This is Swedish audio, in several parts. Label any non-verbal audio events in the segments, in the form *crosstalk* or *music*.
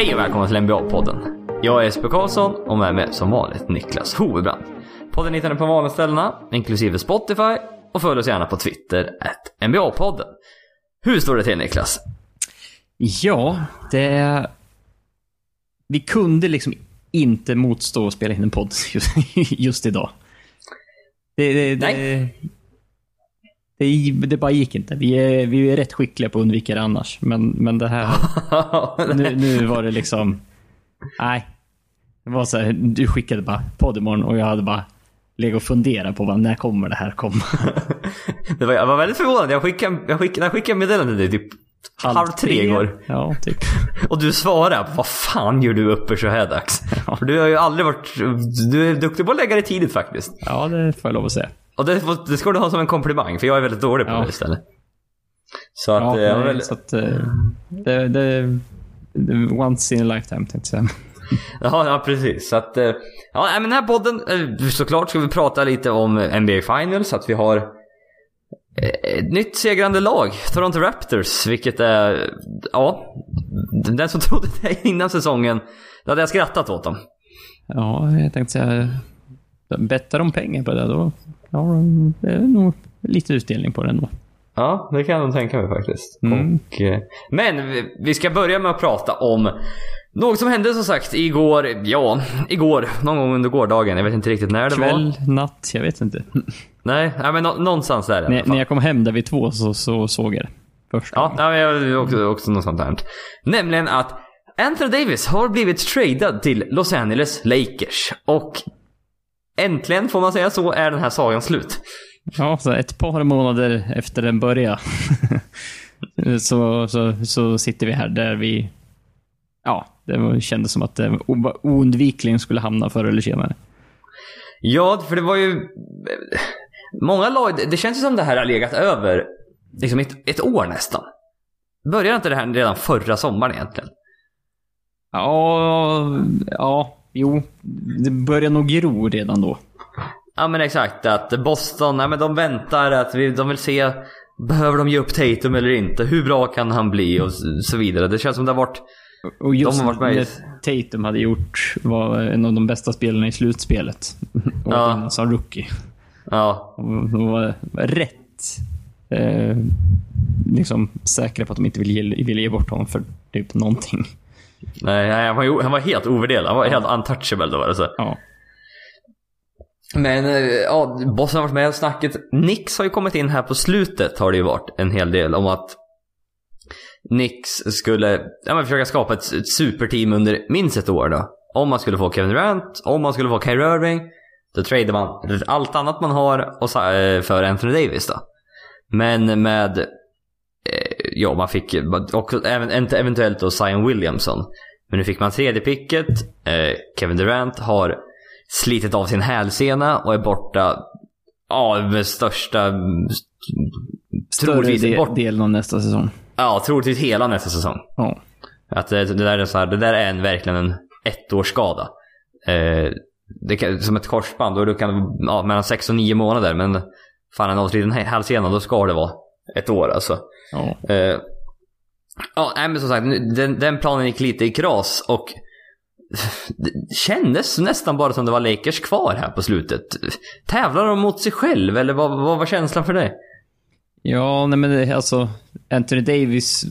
Hej och välkomna till NBA-podden. Jag är Jesper Karlsson och med mig som vanligt Niklas Hovebrand. Podden hittar ni på vanliga ställena, inklusive Spotify och följ oss gärna på Twitter, at NBA-podden. Hur står det till Niklas? Ja, det... Vi kunde liksom inte motstå att spela in en podd just, *laughs* just idag. Det, det, det, det, det bara gick inte. Vi är, vi är rätt skickliga på att undvika det annars. Men, men det här... *laughs* nu, nu var det liksom... Nej. Det var så här, du skickade bara podd imorgon och jag hade bara legat och funderat på vad, när kommer det här komma? *laughs* det var, jag var väldigt förvånad. Jag skickade, jag skickade, jag skickade meddelande till dig typ halv, halv tre igår. Ja, typ. *laughs* Och du svarade, vad fan gör du uppe så här dags? Ja. För du har ju aldrig varit... Du är duktig på att lägga dig tidigt faktiskt. Ja, det får jag lov att säga. Och det, det ska du ha som en komplimang, för jag är väldigt dålig på ja. det istället. Så att... Ja, eh, nej, väldigt... så att eh, det, det. Once in a lifetime, tänkte jag. *laughs* Ja, ja, precis. Så att... eh, Ja, men den här podden, såklart ska vi prata lite om NBA Finals, att vi har ett nytt segrande lag, Toronto Raptors, vilket är... Ja, den som *laughs* trodde det innan säsongen, då hade jag skrattat åt dem. Ja, jag tänkte säga... Bettar de pengar på det då? Ja, det är nog lite utdelning på det ändå. Ja, det kan jag nog tänka mig faktiskt. Mm. Och, eh, men vi- ska börja med att prata om något som hände som sagt igår, ja, igår, någon gång under gårdagen. Jag vet inte riktigt när det var. Kväll, natt, jag vet inte. *laughs* Nej, men nå- någonstans där i alla när, fall. när jag kom hem där vid två så, så såg jag det. Först. Ja, ja, jag också, också något sånt där. Nämligen att Anthony Davis har blivit tradad till Los Angeles Lakers. Och äntligen, får man säga så, är den här sagan slut. Ja, så ett par månader efter den började *laughs* så, så, så sitter vi här där vi... Ja, det kändes som att det oundvikligen skulle hamna förr eller senare. Ja, för det var ju... Många lag, det känns ju som det här har legat över liksom ett, ett år nästan. Började inte det här redan förra sommaren egentligen? Ja, ja, jo. Det började nog gro redan då. Ja men exakt, att Boston, nej men de väntar att vi, de vill se Behöver de ge upp Tatum eller inte? Hur bra kan han bli? Och så vidare. Det känns som det har varit... Och just De har varit med när Tatum hade gjort, var en av de bästa spelarna i slutspelet. *laughs* Och Ja. som rookie. Ja, de var rätt eh, liksom säkra på att de inte ville ge, ville ge bort honom för typ någonting. Nej, nej han, var, han var helt ovärderlig. Han var helt untouchable då var det så. Ja. Men eh, ja, Boston har varit med i snacket. Nix har ju kommit in här på slutet har det ju varit en hel del om att Nix skulle ja, men försöka skapa ett, ett superteam under minst ett år då. Om man skulle få Kevin Durant, om man skulle få Kyrie Irving. Då tradar man allt annat man har och, eh, för Anthony Davis då. Men med, ja man fick också även, inte eventuellt då Zion Williamson. Men nu fick man tredje picket. Eh, Kevin Durant har slitit av sin hälsena och är borta, ja med största, Större troligtvis de, bort, delen av nästa säsong. ja troligtvis hela nästa säsong. Ja. Att det, det där är så här, det där är en, verkligen en ettårsskada. Eh, det kan, som ett korsband, och du kan, ja, mellan 6 och 9 månader. Men fan en avsliten hälsena, då ska det vara ett år alltså. ja. Eh, ja, nej, men som sagt, den, den planen gick lite i kras och det kändes nästan bara som det var Lakers kvar här på slutet. Tävlar de mot sig själv eller vad, vad var känslan för dig? Ja, nej men det, alltså Anthony Davis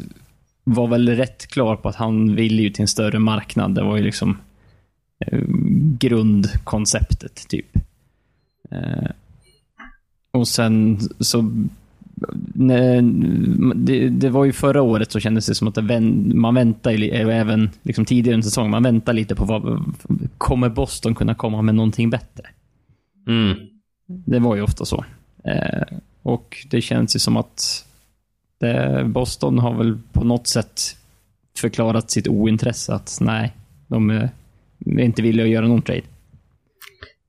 var väl rätt klar på att han ville ju till en större marknad. Det var ju liksom eh, grundkonceptet, typ. Eh, och sen så... Det, det var ju förra året så kändes det som att man väntar eh, även liksom tidigare under säsongen, man väntar lite på vad... Kommer Boston kunna komma med någonting bättre? Mm. Det var ju ofta så. Eh, och det känns ju som att det, Boston har väl på något sätt förklarat sitt ointresse att nej, de är, är inte villiga att göra någon trade.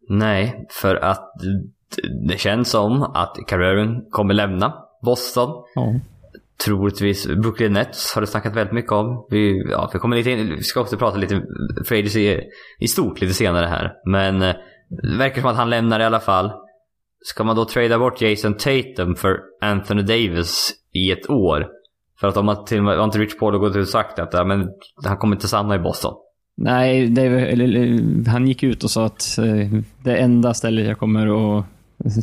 Nej, för att det känns som att Carreren kommer lämna Boston. Ja. Troligtvis Brooklyn Nets har det snackat väldigt mycket om. Vi, ja, vi, kommer lite in, vi ska också prata lite Fraders i, i stort lite senare här. Men eh, det verkar som att han lämnar i alla fall. Ska man då trada bort Jason Tatum för Anthony Davis i ett år? För att de har till och med, inte Rich Paul gått ut och sagt att men, han kommer inte stanna i Boston? Nej, det, eller, eller, han gick ut och sa att eh, det enda stället jag kommer att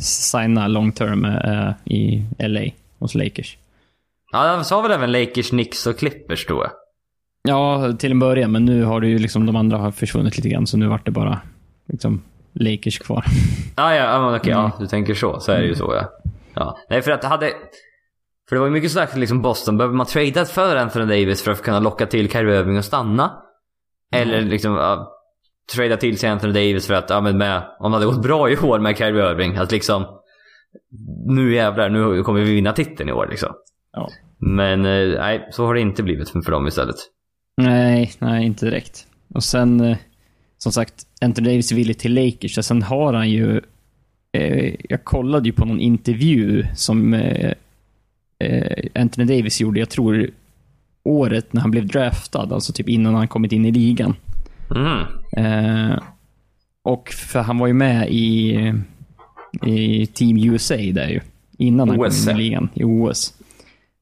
signa long term är i LA hos Lakers. Ja, han sa väl även Lakers, Knicks och Clippers tror jag. Ja, till en början, men nu har det ju liksom de andra har försvunnit lite grann, så nu vart det bara liksom Lakers kvar. Ah, ja, men okej, mm. ja, du tänker så. Så är det ju så ja. ja. Nej, för att hade... För det var ju mycket snack liksom Boston. Behöver man trada för Anthony Davis för att kunna locka till Kyrie Irving och stanna? Eller liksom ja, trada till sig Anthony Davis för att, ja men med, om det hade gått bra i år med Kyrie Irving, att liksom nu jävlar, nu kommer vi vinna titeln i år liksom. Ja. Men eh, nej, så har det inte blivit för dem istället. Nej, nej inte direkt. Och sen, eh, som sagt, Anthony Davis ville till Lakers och sen har han ju... Eh, jag kollade ju på någon intervju som eh, eh, Anthony Davis gjorde, jag tror året när han blev draftad, alltså typ innan han kommit in i ligan. Mm. Eh, och för han var ju med i, i Team USA där ju. Innan han OS. kom in i ligan, i OS.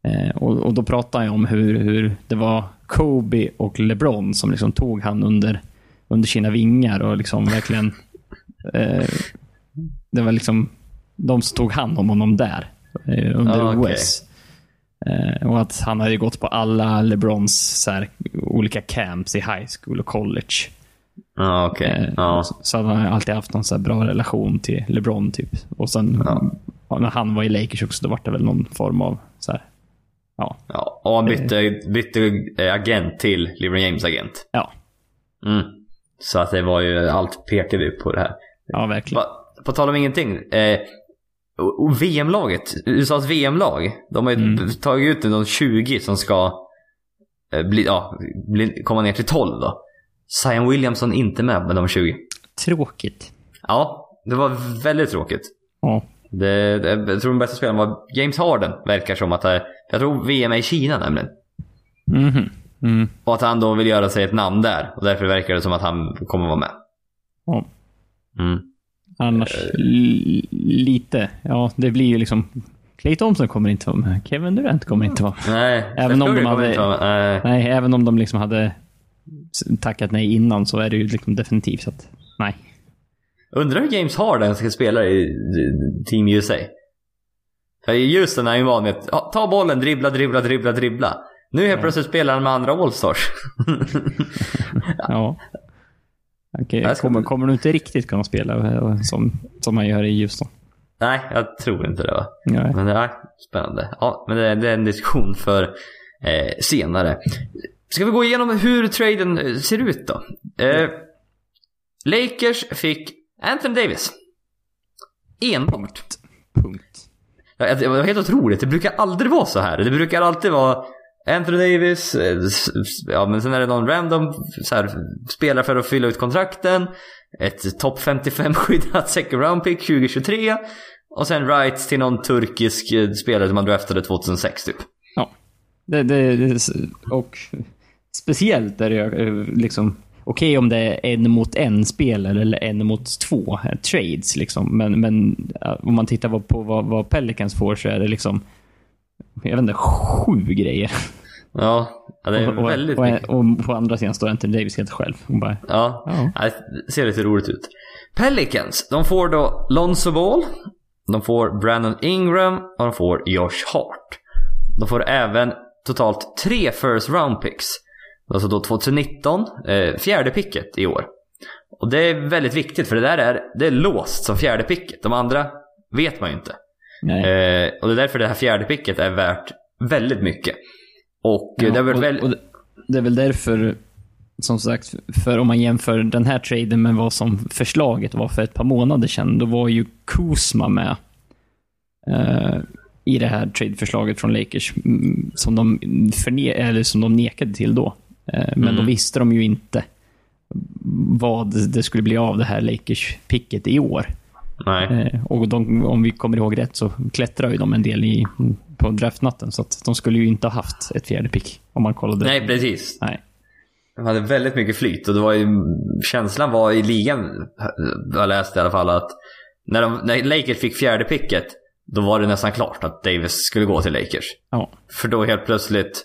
Eh, och, och, då pratade jag om hur, hur det var Kobe och LeBron som liksom tog han under, under sina vingar och liksom verkligen... *laughs* Eh, det var liksom de som tog hand om honom där eh, under ah. OS. Eh, och att han hade gått på alla LeBrons så här, olika camps i high school och college. Ah, okay. eh, ah. så, så han alltid haft en så bra relation till LeBron typ. Och sen ah. när han var i Lakers också, då var det väl någon form av så här, Ja. ja. Och han bytte, bytte eh, agent till LeBron James agent. Ja. Mm. Så att det var ju, allt pekade på det här. Ja, verkligen. På, på tal om ingenting. Eh, och VM-laget, USAs VM-lag, de har ju mm. tagit ut de 20 som ska eh, bli, ja, bli, komma ner till 12 då. Zion Williamson inte med med de 20. Tråkigt. Ja, det var väldigt tråkigt. Ja. Det, det, jag tror den bästa spelaren var James Harden, verkar som att det, Jag tror VM är i Kina nämligen. Mm. Mm. Och att han då vill göra sig ett namn där. Och därför verkar det som att han kommer vara med. Ja. Mm. Annars lite. Ja, det blir ju liksom... Clay Thompson kommer inte vara med. Kevin Durant kommer inte vara med. Nej, även om de hade, nej. nej. även om de liksom hade tackat nej innan så är det ju liksom definitivt så att nej. Undrar hur James Harden ska spela i Team USA? Just när han är van vid att ta bollen, dribbla, dribbla, dribbla, dribbla. Nu helt plötsligt spelar han med andra Allstars. *laughs* ja. Okay. kommer, kommer du inte riktigt kunna spela eh, som, som han gör i Houston? Nej, jag tror inte det. Va? Nej. Men det är spännande. Ja, men det är, det är en diskussion för eh, senare. Ska vi gå igenom hur traden eh, ser ut då? Eh, Lakers fick Anthony Davis. Enbart. Punkt. Ja, det var helt otroligt. Det brukar aldrig vara så här. Det brukar alltid vara Anthony Davis, eh, ja men sen är det någon random så här, spelare för att fylla ut kontrakten. Ett topp 55 skyddat second round pick 2023. Och sen rights till någon turkisk eh, spelare som man draftade 2006 typ. Ja. Det, det, det, och speciellt är det eh, liksom okej okay, om det är en mot en spelare eller en mot två trades. Liksom. Men, men om man tittar på vad, vad Pelicans får så är det liksom, jag vet inte, sju grejer. Ja, det är och, väldigt och, mycket. Och, och, på andra sidan står Anthony Davis helt själv. Och bara, ja, ja, det ser lite roligt ut. Pelicans, de får då Lonzo Ball, de får Brandon Ingram och de får Josh Hart. De får även totalt tre first round picks. Alltså då 2019, eh, fjärde picket i år. Och det är väldigt viktigt för det där är, det är låst som fjärde picket. De andra vet man ju inte. Eh, och det är därför det här fjärde picket är värt väldigt mycket. Och, ja, det, är väl, och, och det är väl därför, som sagt, för om man jämför den här traden med vad som förslaget var för ett par månader sedan, då var ju Kuzma med. Eh, i det här trade-förslaget från Lakers som de, förne eller som de nekade till då. Eh, men mm. då visste de ju inte vad det skulle bli av det här Lakers-picket i år. Nej. Eh, och de, om vi kommer ihåg rätt så klättrar ju de en del i, på draftnatten. Så att de skulle ju inte ha haft ett fjärde pick om man kollade. Nej, precis. Nej. De hade väldigt mycket flyt och det var ju, känslan var i ligan, jag läste i alla fall, att när, de, när Lakers fick fjärde picket då var det nästan klart att Davis skulle gå till Lakers. Ja. För då helt plötsligt,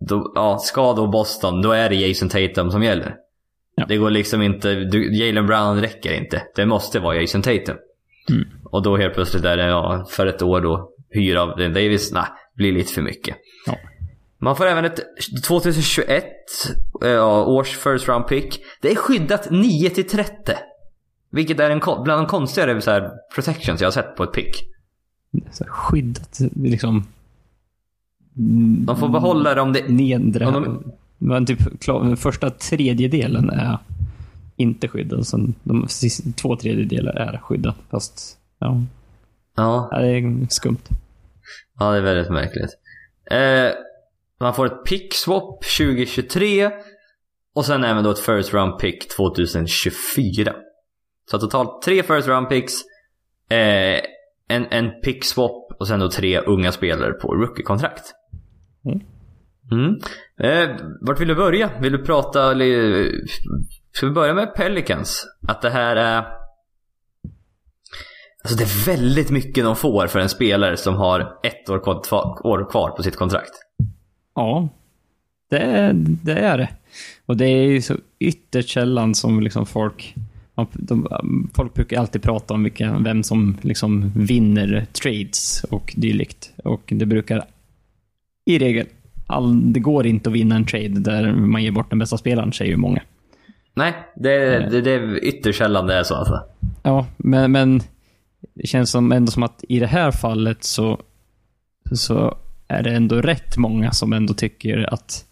då, ja, ska då Boston, då är det Jason Tatum som gäller. Ja. Det går liksom inte, du- Jalen Brown räcker inte. Det måste vara Jason Tatum. Mm. Och då helt plötsligt är det, ja, för ett år då, hyra av den Davis, nej, blir lite för mycket. Ja. Man får även ett 2021 eh, ja, års first round pick. Det är skyddat 9 till 30. Vilket är en, bland de konstigare så här, protections jag har sett på ett pick. Så här skyddat, liksom... De får behålla det om det... Nedre... Ja, de- Men typ, klar, den första tredjedelen är inte skyddad. Sen de sista, två tredjedelar är skyddad. Fast, ja, Ja, det är skumt. ja det är väldigt märkligt. Eh, man får ett pick swap 2023. Och sen även då ett first round pick 2024. Så totalt tre first round picks. Eh, en, en pick swap och sen då tre unga spelare på rookie-kontrakt. Mm. Mm. Eh, vart vill du börja? Vill du prata... eller- Ska vi börja med Pelicans? Att det här är... Alltså det är väldigt mycket de får för en spelare som har ett år kvar, år kvar på sitt kontrakt. Ja, det, är- det är det. Och det är ju så ytterst sällan som liksom folk... De, folk brukar alltid prata om vilka, vem som liksom vinner trades och dylikt. Och det brukar i regel... All, det går inte att vinna en trade där man ger bort den bästa spelaren, säger ju många. Nej, det, det, det är ytterst sällan det är så alltså. Ja, men, men det känns som, ändå som att i det här fallet så, så är det ändå rätt många som ändå tycker att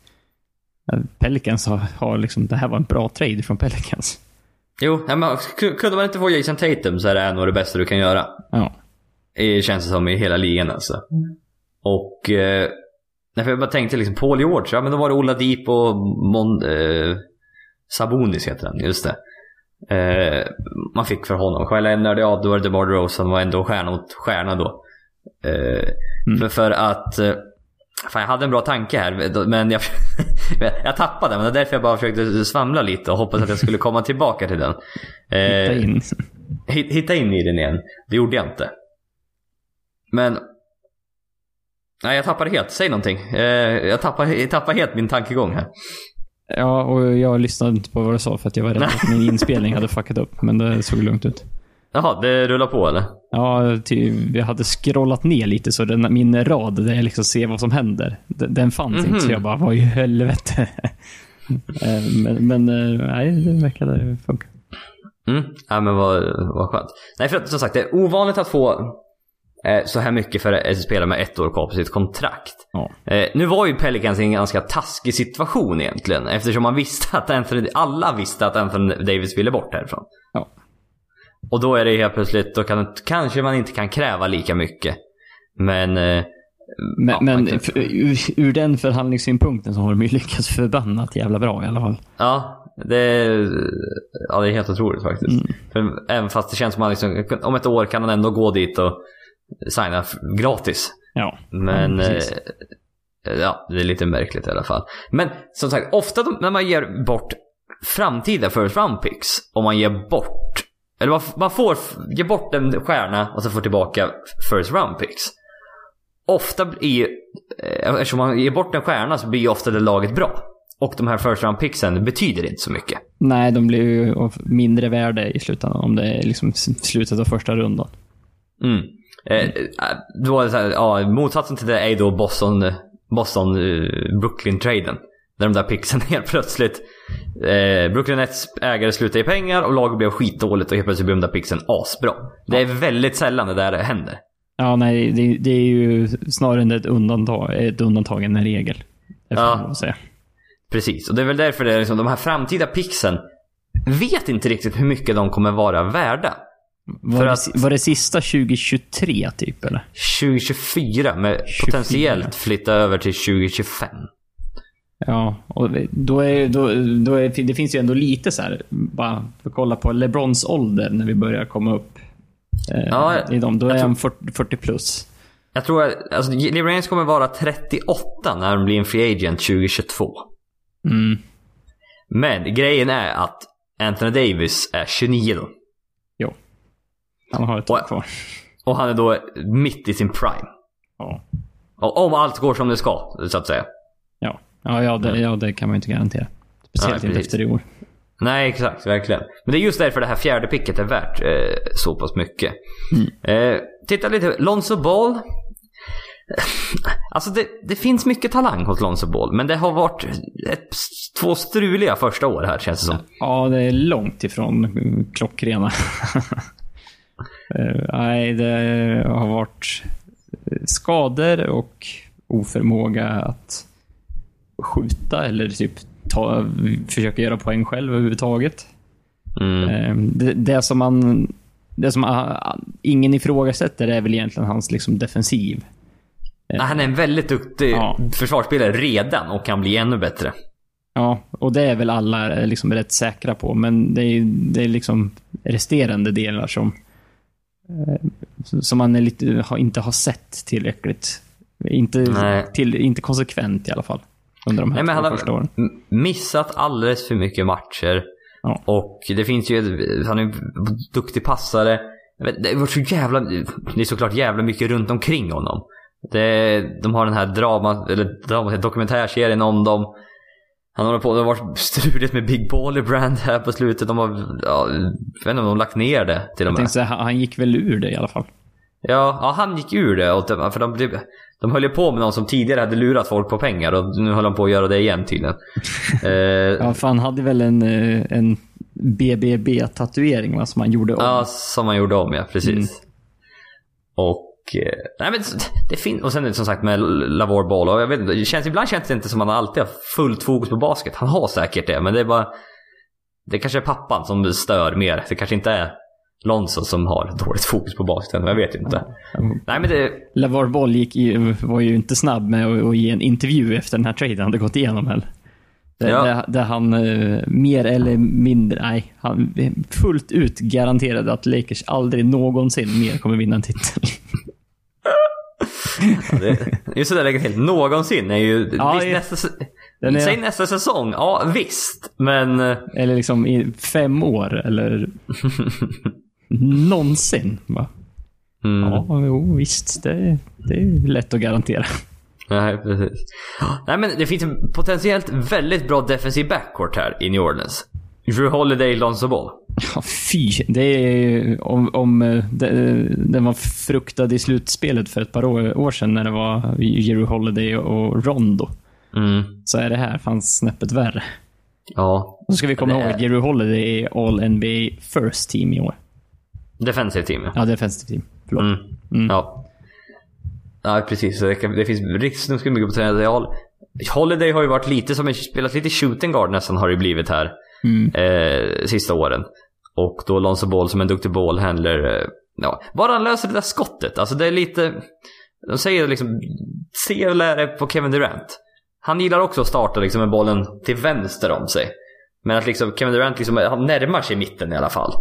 eh, Pelicans har, har liksom, det här var en bra trade från Pelicans. Jo, men ku- kunde man inte få Jason Tatum så är det nog det bästa du kan göra. Ja. Det känns det som i hela ligan alltså. Och... Eh, nej, för jag bara tänkte liksom Paul George, ja men då var det Ola Deep och Mon, eh, Sabonis heter han, just det. Eh, man fick för honom. Kyle Leonard, ja då var det DeMar DeRozan var ändå stjärna mot stjärna då. Eh, Mm. för, för att... Eh, fan jag hade en bra tanke här men jag, *laughs* jag tappade den. Men det är därför jag bara försökte svamla lite och hoppas att jag skulle komma tillbaka till den. Hitta Eh, in. Hit- hitta in i den igen. Det gjorde jag inte. Men... Nej, jag tappade helt. Säg någonting. Eh, jag, tappade, jag tappade helt min tankegång här. Ja, och jag lyssnade inte på vad du sa för att jag var rädd att min inspelning hade fuckat upp. Men det såg lugnt ut. Jaha, det rullar på eller? Ja, ty, jag hade scrollat ner lite så den, min rad där jag liksom ser vad som händer, den, den fanns Mhm. inte. Så jag bara, vad i helvete? *laughs* Eh, men men eh, nej, det verkade funka. Mm. Ja men vad, vad skönt. Nej för att som sagt det är ovanligt att få så här mycket för en spelare med ett år kvar på sitt kontrakt. Ja. Eh, nu var ju Pelicans i en ganska taskig situation egentligen. Eftersom man *laughs* visste att Anthony, alla visste att Anthony Davis ville bort härifrån. Ja. Och då är det helt plötsligt, då kan, kanske man inte kan kräva lika mycket. Men... Eh, Men, Ja, men kan- ur, ur den förhandlingssynpunkten så har de ju lyckats förbannat jävla bra i alla fall. ja, det, ja, det är helt otroligt faktiskt. Mm. För även fast det känns som att man liksom, om ett år kan man ändå gå dit och signa gratis. Ja. Men Ja, eh, ja, det är lite märkligt i alla fall. Men som sagt, ofta när man ger bort framtida first round picks, om man ger bort, eller man, får ge bort en stjärna och så får tillbaka first round picks. Ofta blir, eh, eftersom man ger bort en stjärna så blir ju ofta det laget bra. Och de här first round picksen betyder inte så mycket. Nej, de blir ju av mindre värde i slutändan om det är liksom slutet av första rundan. Mm. Eh, då var det så här, ja, motsatsen till det är då Boston, Boston eh, Brooklyn-traden. Där de där picksen *laughs* helt plötsligt, eh, Brooklyn Nets ägare slutade i pengar och laget blev skitdåligt och helt plötsligt blev de där picksen asbra. Det är väldigt sällan det där händer. Ja, nej, det, det är ju snarare ett undantag, ett undantag än en regel. Ja. Precis, och det är väl därför det är liksom, de här framtida picksen vet inte riktigt hur mycket de kommer vara värda. Var, För det, att- var det sista 2023 typ, eller? 2024 med 24. potentiellt flytta över till 2025. Ja, och då är, då, då är, det finns ju ändå lite så här, bara för att kolla på LeBrons ålder när vi börjar komma upp eh, Ja, i dem. Då är han 40, 40 plus. Jag tror att alltså, LeBron James kommer vara 38 när han blir en free agent 2022. Mm. Men grejen är att Anthony Davis är 29 då. Han har ett Och- år kvar. Och han är då mitt i sin prime. Ja. Och om allt går som det ska, så att säga. Ja, ja, ja, det, ja det kan man ju inte garantera. Speciellt Nej, inte efter i år. Nej, exakt. Verkligen. Men det är just därför det här fjärde picket är värt eh, så pass mycket. Eh, titta lite. Lonzo Ball. Alltså det, det finns mycket talang hos Lonzo Ball, men det har varit ett, två struliga första år här känns det som. Ja, det är långt ifrån mm, klockrena. *laughs* Eh, Nej, det har varit skador och oförmåga att skjuta eller typ ta, försöka göra poäng själv överhuvudtaget. Mm. Eh, Det, det som man... Det som ah, ingen ifrågasätter är väl egentligen hans liksom defensiv. Han är en väldigt duktig Ja. försvarsspelare redan och kan bli ännu bättre. Ja, och det är väl alla eh, liksom rätt säkra på, men det är, det är liksom resterande delar som, som man lite, inte har sett tillräckligt. Inte, Nej. till, inte konsekvent i alla fall. Under de här Nej, men han har missat alldeles för mycket matcher. Ja. Och det finns ju, han är en duktig passare. Det var så jävla, det är såklart jävla mycket runt omkring honom. Det, de har den här drama, eller drama, dokumentärserien om dem. Han håller på, det har varit struligt med Big Baller Brand här på slutet. De har, ja, jag vet inte om de har lagt ner det till och Jag med. tänkte säga, han han gick väl ur det i alla fall. Ja, ja, han gick ur det. Och det- För de, blev- de höll ju på med någon som tidigare hade lurat folk på pengar och nu håller de på att göra det igen tydligen. *laughs* eh, Ja, för han hade väl en, eh, en BBB-tatuering som han gjorde om. Ja, som man gjorde om ja, precis. Mm. Och... eh, Nej men det finns... Och sen är det som sagt med Lavor Ball och jag vet inte, det känns, ibland känns det inte som att han alltid har fullt fokus på basket. Han har säkert det, men det är bara... Det kanske är pappan som stör mer. Det kanske inte är Lonzo som har dåligt fokus på basketen. Jag vet inte. Nej men det... LeVar Ball gick i, var ju inte snabb med att, att ge en intervju efter den här traden hade gått igenom heller. Där, Ja. där, där han eh, mer eller mindre, nej, han fullt ut garanterade att Lakers aldrig någonsin mer kommer vinna en titel. *laughs* det just det där läget helt någonsin är ju... Ja, visst, ju- nästa, är- Säg nästa säsong. Ja, visst. Men... eller liksom i fem år, eller någonsin. Va? Mm. Ja, jo, visst. Det, det är lätt att garantera. Nej, precis. Nej, men det finns en potentiellt väldigt bra defensiv backcourt här i New Orleans. Drew Holiday, Lonzo Ball. Ja, fy. Det är om, om eh, det, den var fruktad i slutspelet för ett par år, år sedan när det var Jero Holiday och Rondo. Mm. Så är det här fanns snäppet värre. Ja. Så ska vi komma Det ihåg att Jero Holiday är All NBA First Team i år. Defensive team. ja. Defensivt team. Förlåt. Mm. Mm. Ja. Ja, precis. Det, kan, det finns riktigt snuskigt mycket potential. Holiday har ju varit lite som en, spelat lite shooting guard nästan har det blivit här. Mm. Eh, sista åren. Och då Lonzo Ball som en duktig ballhandler. Eh, ja. Bara han löser det där skottet. Alltså det är lite... De säger liksom... Se och lär dig på Kevin Durant. Han gillar också att starta liksom med bollen till vänster om sig. Men att liksom Kevin Durant liksom, han närmar sig mitten i alla fall.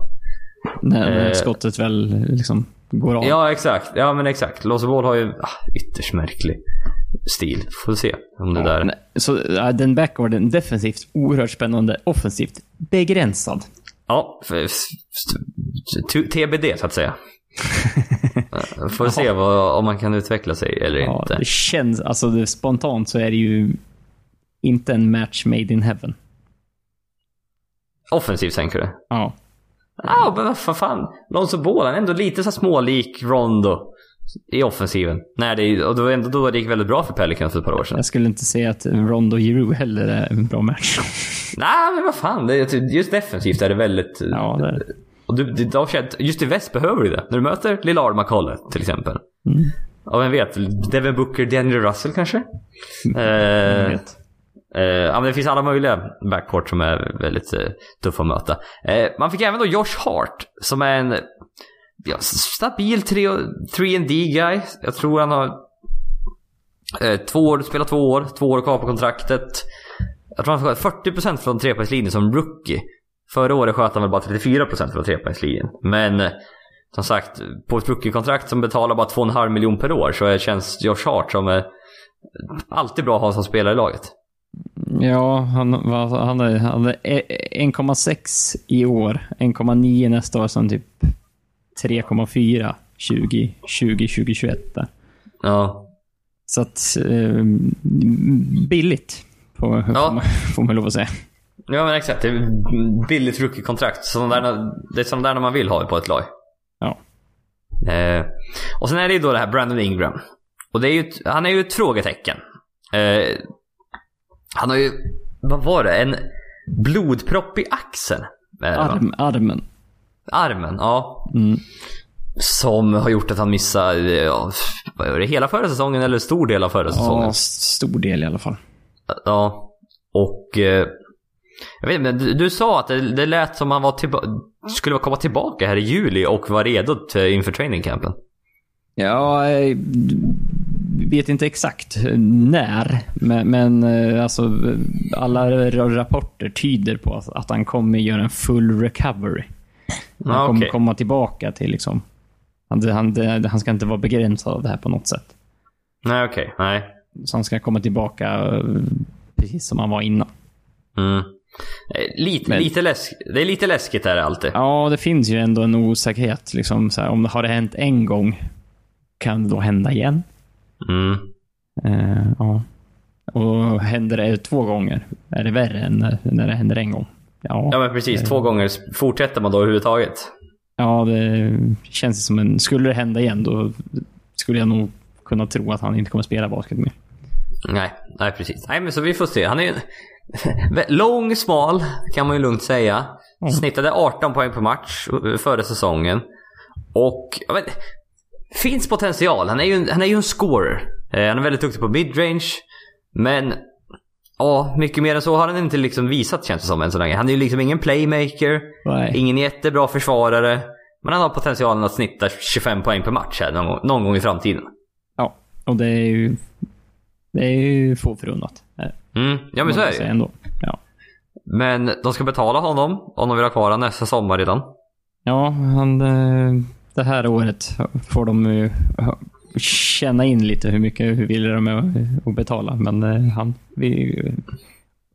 När, Eh. skottet väl liksom går av. Ja, exakt. Ja, men exakt. Lonzo Ball har ju ah, ytterst märklig stil. Får se om det där... Nej, Så ja, den backwarden, defensivt oerhört spännande. Offensivt begränsad. Ja, TBD så att säga. *laughs* Får se vad, om man kan utveckla sig eller Ja, inte. det känns, alltså det, spontant så är det ju inte en match made in heaven. Offensivt tänker du? Ja. Ja, men vad fan- fan. Lonzo Ball, han är ändå lite så smålik Rondo i offensiven. Nej, det och det var ändå då det gick väldigt bra för Pelicans för ett par år sedan. Jag skulle inte säga att Rondo och Giroux heller är en bra match. Nej, men vad fan. Det, är- just defensivt är det väldigt... Ja, det är det. Och du, just i väst behöver du det. När du möter Lillard McCullough till exempel. Mm. Ja, vem vet? Devin Booker, Daniel Russell kanske? *laughs* Jag Eh, vet. eh, ja, men det finns alla möjliga backcourt som är väldigt eh, tuffa att möta. Eh, man fick även då Josh Hart som är en ja, stabil 3D guy. Jag tror han har eh, två år, spelat två år, två år kvar på kontraktet. Jag tror han sköt 40% från trepoängslinjen som rookie. Förra året sköt han väl bara 34% från trepoängslinjen. Men eh, som sagt, på ett rookie-kontrakt som betalar bara 2,5 miljoner per år så känns Josh Hart som är alltid bra att ha som spelare i laget. Ja, han, han är, han 1,6 e- e- i år. 1,9 nästa år, som typ 3,4 2020, 2021 där. Ja. Så att, eh, billigt. Får, Ja. får, man, får man lov att säga. Ja men exakt. Det är billigt rookie-kontrakt. Sådana där, det är sådana där man vill ha på ett lag. Ja. Eh, och sen är det ju då det här Brandon Ingram. Och det är ju han är ju ett frågetecken. Eh, han har ju, vad var det? En blodpropp i axeln. Arm, armen. Armen, ja. Mm. Som har gjort att han missar, ja, vad är det, hela förra säsongen eller stor del av förra säsongen. Ja, stor del i alla fall. Ja. Och... Eh, jag vet inte, men du, du sa att det, det lät som han var tillba- skulle komma tillbaka här i juli och var redo till, inför trainingcampen. Ja, jag vet inte exakt när, men, men eh, alltså, alla rapporter tyder på att, att han kommer göra en full recovery. Han Ja, kommer komma tillbaka till liksom... Han, han, han ska inte vara begränsad av det här på något sätt. Nej, okej. Nej. Så han ska komma tillbaka eh, precis som han var innan. Mm. Eh, Lite, Men- lite läsk, det är lite läskigt där alltid. Ja, det finns ju ändå en osäkerhet. Liksom, så här, om det har det hänt en gång, kan det då hända igen? Mm. Eh, ja. Och händer det två gånger, är det värre än när, när det händer en gång? Ja, Ja men precis, två gånger. Fortsätter man då överhuvudtaget? ja det känns som en... Skulle det hända igen, då skulle jag nog kunna tro att han inte kommer spela basket mer. Nej, nej precis. Nej men så vi får se. Han är ju lång, smal kan man ju lugnt säga. Snittade 18 poäng per match eh, före säsongen. Och jag vet, finns potential. Han är ju en, han är ju en scorer. Eh, han är väldigt duktig på midrange. Men ja, mycket mer än så har han inte liksom visat känns det som än så länge. Han är ju liksom ingen playmaker. Nej. Ingen jättebra försvarare. Men han har potentialen att snitta 25 poäng per match här någon, gång- någon gång i framtiden. Ja, och det är ju... Det är ju få förunnat. Mm, ja men så är det ju. ändå. Ja. Men de ska betala honom om de vill ha kvar honom nästa sommar redan. Ja, han, eh, det här året får de ju känna in lite hur mycket, hur villiga de är att- betala. Men eh, han, vi,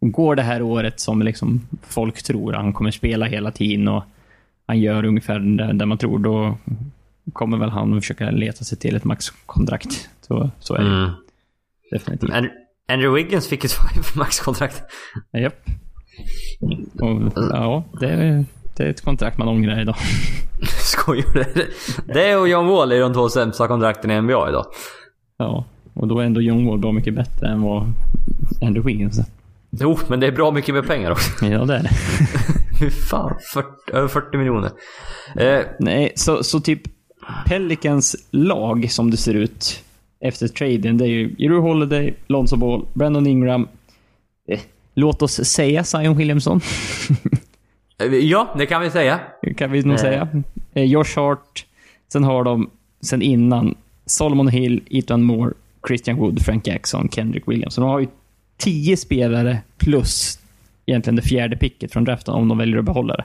går det här året som liksom folk tror, han kommer spela hela tiden och han gör ungefär det, man tror, då kommer väl han att försöka leta sig till ett maxkontrakt. Så, så är det Mm. definitivt. Andrew, Andrew Wiggins fick ett *laughs* maxkontrakt. Japp. Och, ja, det det är ett kontrakt man ångrar idag. *laughs* Skojar du? Det och John Wall är de två sämsta kontrakten i NBA idag. Ja, och då är ändå John Wall bra mycket bättre än vad Andrew Wiggins är. Jo, men det är bra mycket med pengar också. Ja, det är det. *laughs* Fy fan, 40, över 40 miljoner. Eh, Nej, så, så typ Pelicans lag som det ser ut efter traden, det är ju Jero Holiday, Lonzo Ball, Brandon Ingram. Eh, låt oss säga Zion Williamson, *laughs* ja, det kan vi säga. kan vi nog Eh. säga. Eh, Josh Hart. Sen har de, sen innan, Solomon Hill, Ethan Moore, Christian Wood, Frank Jackson, Kendrick Williams. Så de har ju tio spelare plus egentligen det fjärde picket från draften om de väljer att behålla det.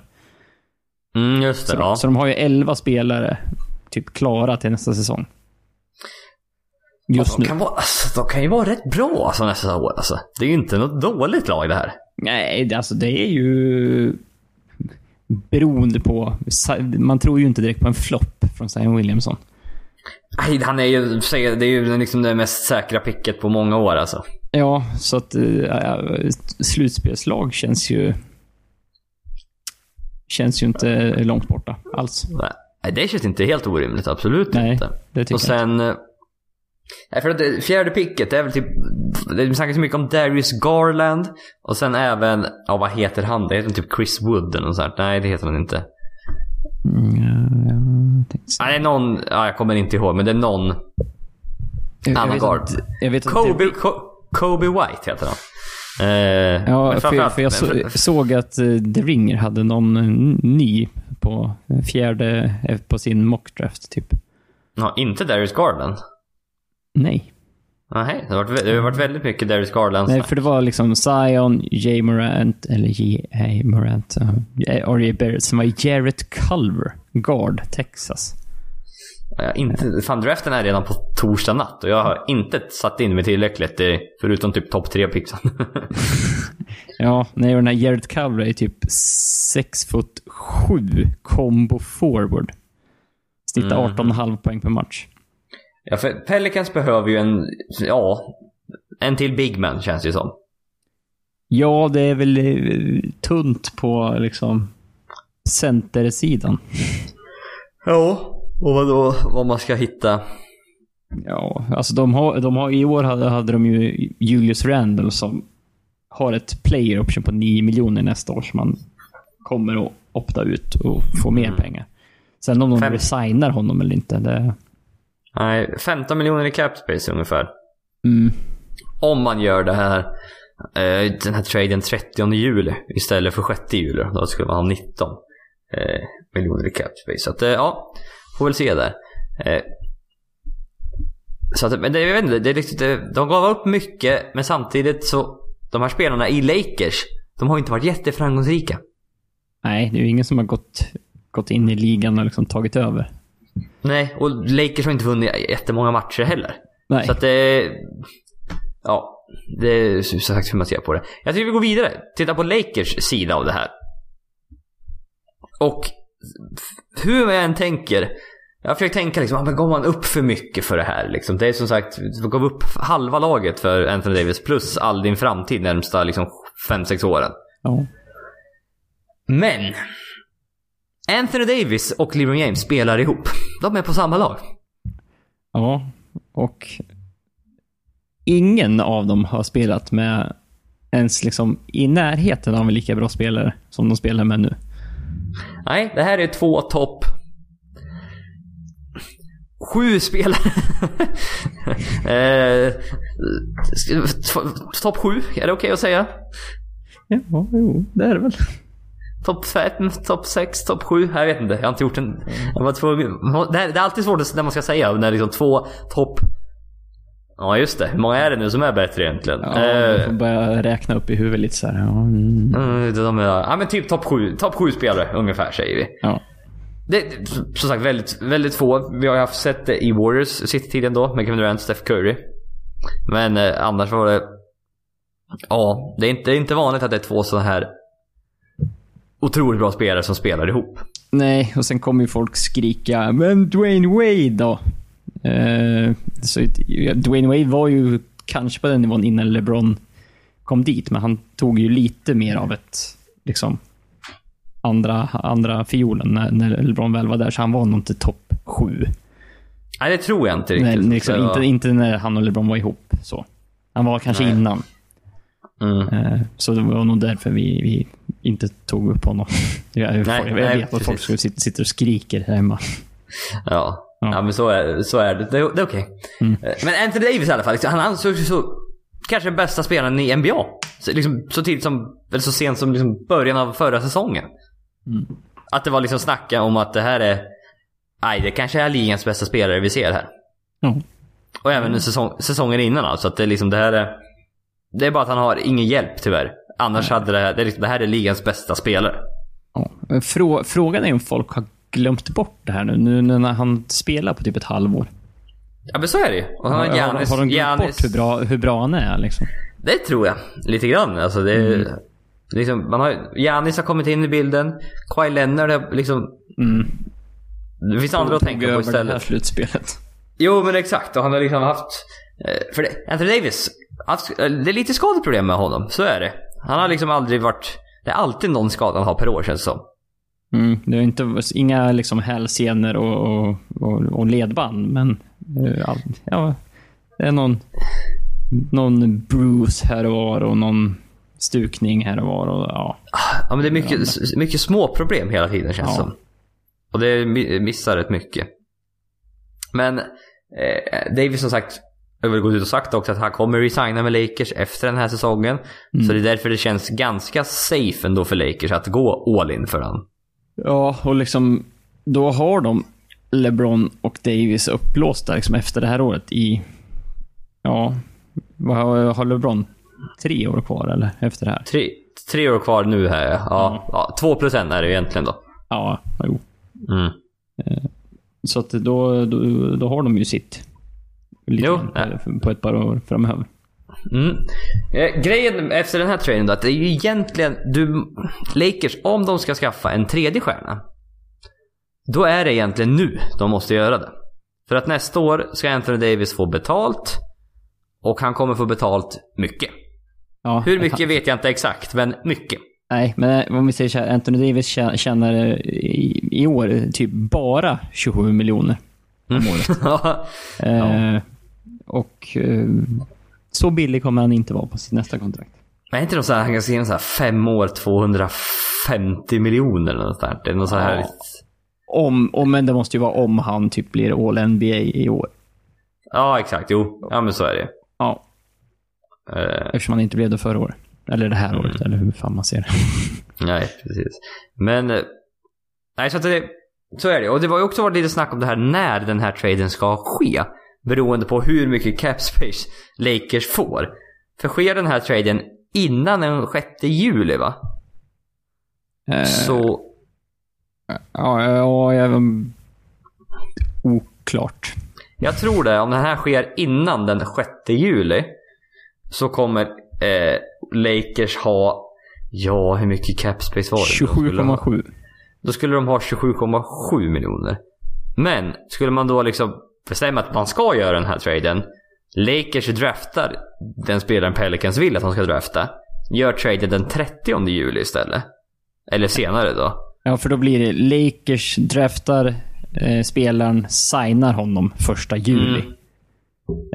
Mm, just det. Så, Ja. så de har ju 11 spelare typ klara till nästa säsong. Just de, nu. kan vara, alltså, de kan ju vara rätt bra alltså, nästa år. Alltså. Det är ju inte något dåligt lag det här. Nej, det- alltså det är ju beroende på... Man tror ju inte direkt på en flopp från Zion Williamson. Nej, han är ju, det är ju liksom det mest säkra picket på många år alltså. Ja, så att äh, slutspelslag känns ju... Känns ju inte långt borta alls. Nej, det känns inte helt orimligt. Absolut Nej, inte. det tycker Och sen... eh, Nej, för att fjärde picket, det är väl typ... Det snackas så mycket om Darius Garland. Och sen även... Ja, vad heter han? Det heter typ Chris Wood eller något sånt. Nej, det heter han inte. Mm, ja, det är någon... Ja, jag kommer inte ihåg, men det är någon... Jag- annan vet guard. Kobe, Ko- Kobe White heter han. Eh, Ja, för, för jag så, såg att eh, The Ringer hade någon eh, ny på fjärde, på sin mockdraft typ. Ja, inte Darius Garland. Nej. Nej, det har varit, det har varit väldigt mycket Darius Garland. Nej, för det var liksom Zion, J. Morant, eller J. A. Morant, uh, R.J. Barrett, som var Jarrett Culver, guard, Texas. Ja, inte, fan, draften är redan på torsdag natt och jag har inte satt in mig tillräckligt förutom typ topp tre pixen. *laughs* Ja, nej, och den här Jarrett Culver är typ 6 foot 7 combo forward. Snittar 18,5 poäng per match. Ja, för Pelicans behöver ju en, ja, en till big man känns det ju som. Ja, det är väl eh, tunt på liksom centersidan. Ja, och vad då, vad man ska hitta. Ja, alltså de har, de har, i år hade, hade de ju Julius Randle som har ett player option på 9 miljoner nästa år som man kommer att opta ut och få mer pengar. Sen om de Fem- resignar honom eller inte, det... Nej, 15 miljoner i cap space ungefär. Mm. Om man gör det här, eh, den här traden 30 juli istället för 6 juli. Då skulle man ha 19 eh, miljoner i cap space. Så att, eh, ja, får väl se där. Eh, så att, men det, jag vet inte, det riktigt, det, de gav upp mycket, men samtidigt så, de här spelarna i Lakers, de har inte varit jätteframgångsrika. Nej, det är ju ingen som har gått, gått in i ligan och liksom tagit över. Nej, och Lakers har inte vunnit jättemånga matcher heller. Nej. Så att det... Ja, det är som sagt hur man ser på det. Jag tycker vi går vidare. Titta på Lakers sida av det här. Och hur jag än tänker. Jag har försökt tänka liksom, men går man upp för mycket för det här? Liksom? Det är som sagt, du gav upp halva laget för Anthony Davis plus all din framtid närmsta liksom 5-6 åren. Ja. Men! Anthony Davis och LeBron James spelar ihop. De är på samma lag. Ja, och ingen av dem har spelat med ens liksom i närheten av en lika bra spelare som de spelar med nu. Nej, det här är två topp... Sju spelare. *laughs* eh, topp sju, är det okej att säga? Ja, jo, det är det väl. Topp fem, topp sex, topp sju. Jag vet inte, jag har inte gjort en... Jag var tvungen... det, är, det är alltid svårt när man ska säga, när liksom två topp... Ja just det, hur många är det nu som är bättre egentligen? Ja, jag Eh, får börja räkna upp i huvudet lite så här. Ja, mm, mm, de är, ja men typ topp sju, topp sju spelare ungefär säger vi. ja. Det, som sagt, väldigt, väldigt få. Vi har ju haft sett det i Warriors City-tiden då med Kevin Durant och Steph Curry. Men eh, annars var det... Ja, det är, inte, det är inte vanligt att det är två sådana här otroligt bra spelare som spelar ihop. Nej, och sen kommer ju folk skrika “Men Dwayne Wade då?” eh, så, Dwayne Wade var ju kanske på den nivån innan LeBron kom dit, men han tog ju lite mer av ett, liksom, andra, andra fiolen när, när LeBron väl var där, så han var nog inte topp sju. Nej, det tror jag inte Nej, riktigt. liksom, Så- inte, inte när han och LeBron var ihop. så. Han var kanske Nej. innan. Mm. Eh, Så det var nog därför vi, vi inte tog upp honom. *laughs* Jag, jag, Nej, jag nej, vet att folk sitta, sitter och skriker här hemma. Ja. Ja. ja, men så är, så är det. Det, det är okej. Mm. Eh, Men Anthony Davis i alla fall, liksom, han ansågs ju så... Kanske den bästa spelaren i NBA. Så, liksom, så tidigt som, eller så sent som liksom början av förra säsongen. Mm. Att det var liksom snacka om att det här är... Nej, det kanske är ligans bästa spelare vi ser här. Ja. Och även Mm. säsong, säsongen innan alltså. Att det, liksom, det här är... Det är bara att han har ingen hjälp tyvärr. Annars hade det. Det, är liksom, det här är ligans bästa spelare. Ja. Frå, frågan är om folk har glömt bort det här nu, nu när han spelar på typ ett halvår. Ja men så är det ju. Och han har Har, Giannis, har de glömt Giannis, bort hur bra, hur bra han är? Liksom? Det tror jag. Lite grann. Alltså det Mm. liksom, man har, Giannis har kommit in i bilden. Kawhi Leonard har liksom... Mm. Det finns andra att tänka på över det här istället. slutspelet. Jo men exakt. Och han har liksom haft... eh, För det, Anthony Davis, haft, det är lite skadeproblem med honom. Så är det. Han har liksom aldrig varit... Det är alltid någon skada han har per år känns det som. Mm. Det är inte, inga liksom hälsenor och, och, och, och ledband, men eh, ja, det är någon, någon bruise här och var och någon stukning här och var. Och, ja. Ja men det är mycket, mycket små problem hela tiden känns det Ja. som. Och det mi- missar rätt mycket. Men eh, Davis som sagt har väl gått ut och sagt också att han kommer resigna med Lakers efter den här säsongen. Så det är därför det känns ganska safe ändå för Lakers att gå all in för honom. ja, och liksom då har de LeBron och Davis upplåsta liksom, efter det här året i, ja, vad har, LeBron? Tre år kvar eller? Efter det här? Tre, tre år kvar nu här ja. ja. Två plus en är det egentligen då. Ja, jo. Mm. Så att då, då, då har de ju sitt. Lite Jo, på, ett par år framöver. Mm. Eh, grejen efter den här traden då, att det är ju egentligen, du, Lakers, om de ska skaffa en tredje stjärna. då är det egentligen nu de måste göra det. För att nästa år ska Anthony Davis få betalt. Och han kommer få betalt mycket. Ja, Hur mycket vet jag inte exakt, men mycket. Nej, men om vi säger så här, Anthony Davis tjä- tjänar eh, i, i år eh, typ bara 27 miljoner om året. *laughs* Ja. Eh, och eh, så billig kommer han inte vara på sitt nästa kontrakt. Men är inte något så här, han kan skriva så här fem år 250 miljoner eller något där. Det är något så här... Ja. Om, om, men det måste ju vara om han typ blir All NBA i år. Ja, exakt. Jo, ja men så är det. Ja, Eh, eftersom han inte blev det förra året. Eller det här Mm. året, eller hur fan man ser det. *laughs* nej, precis. Men... eh, Nej, så att det... Så är det. Och det var ju också varit lite snack om det här när den här traden ska ske. Beroende på hur mycket cap space Lakers får. För sker den här traden innan den 6 juli va? Eh, Så... Ja, ja, ja, oklart. Jag tror det. Om den här sker innan den 6 juli. Så kommer eh, Lakers ha... Ja, hur mycket cap space var det? Då skulle de ha- 27,7. Då skulle de ha 27,7 miljoner. Men skulle man då liksom bestämma att man ska göra den här traden. Lakers draftar den spelaren Pelicans vill att de ska drafta. Gör traden den 30 juli istället. Eller senare då. Ja, för då blir det Lakers draftar eh, spelaren, signar honom första juli. Mm.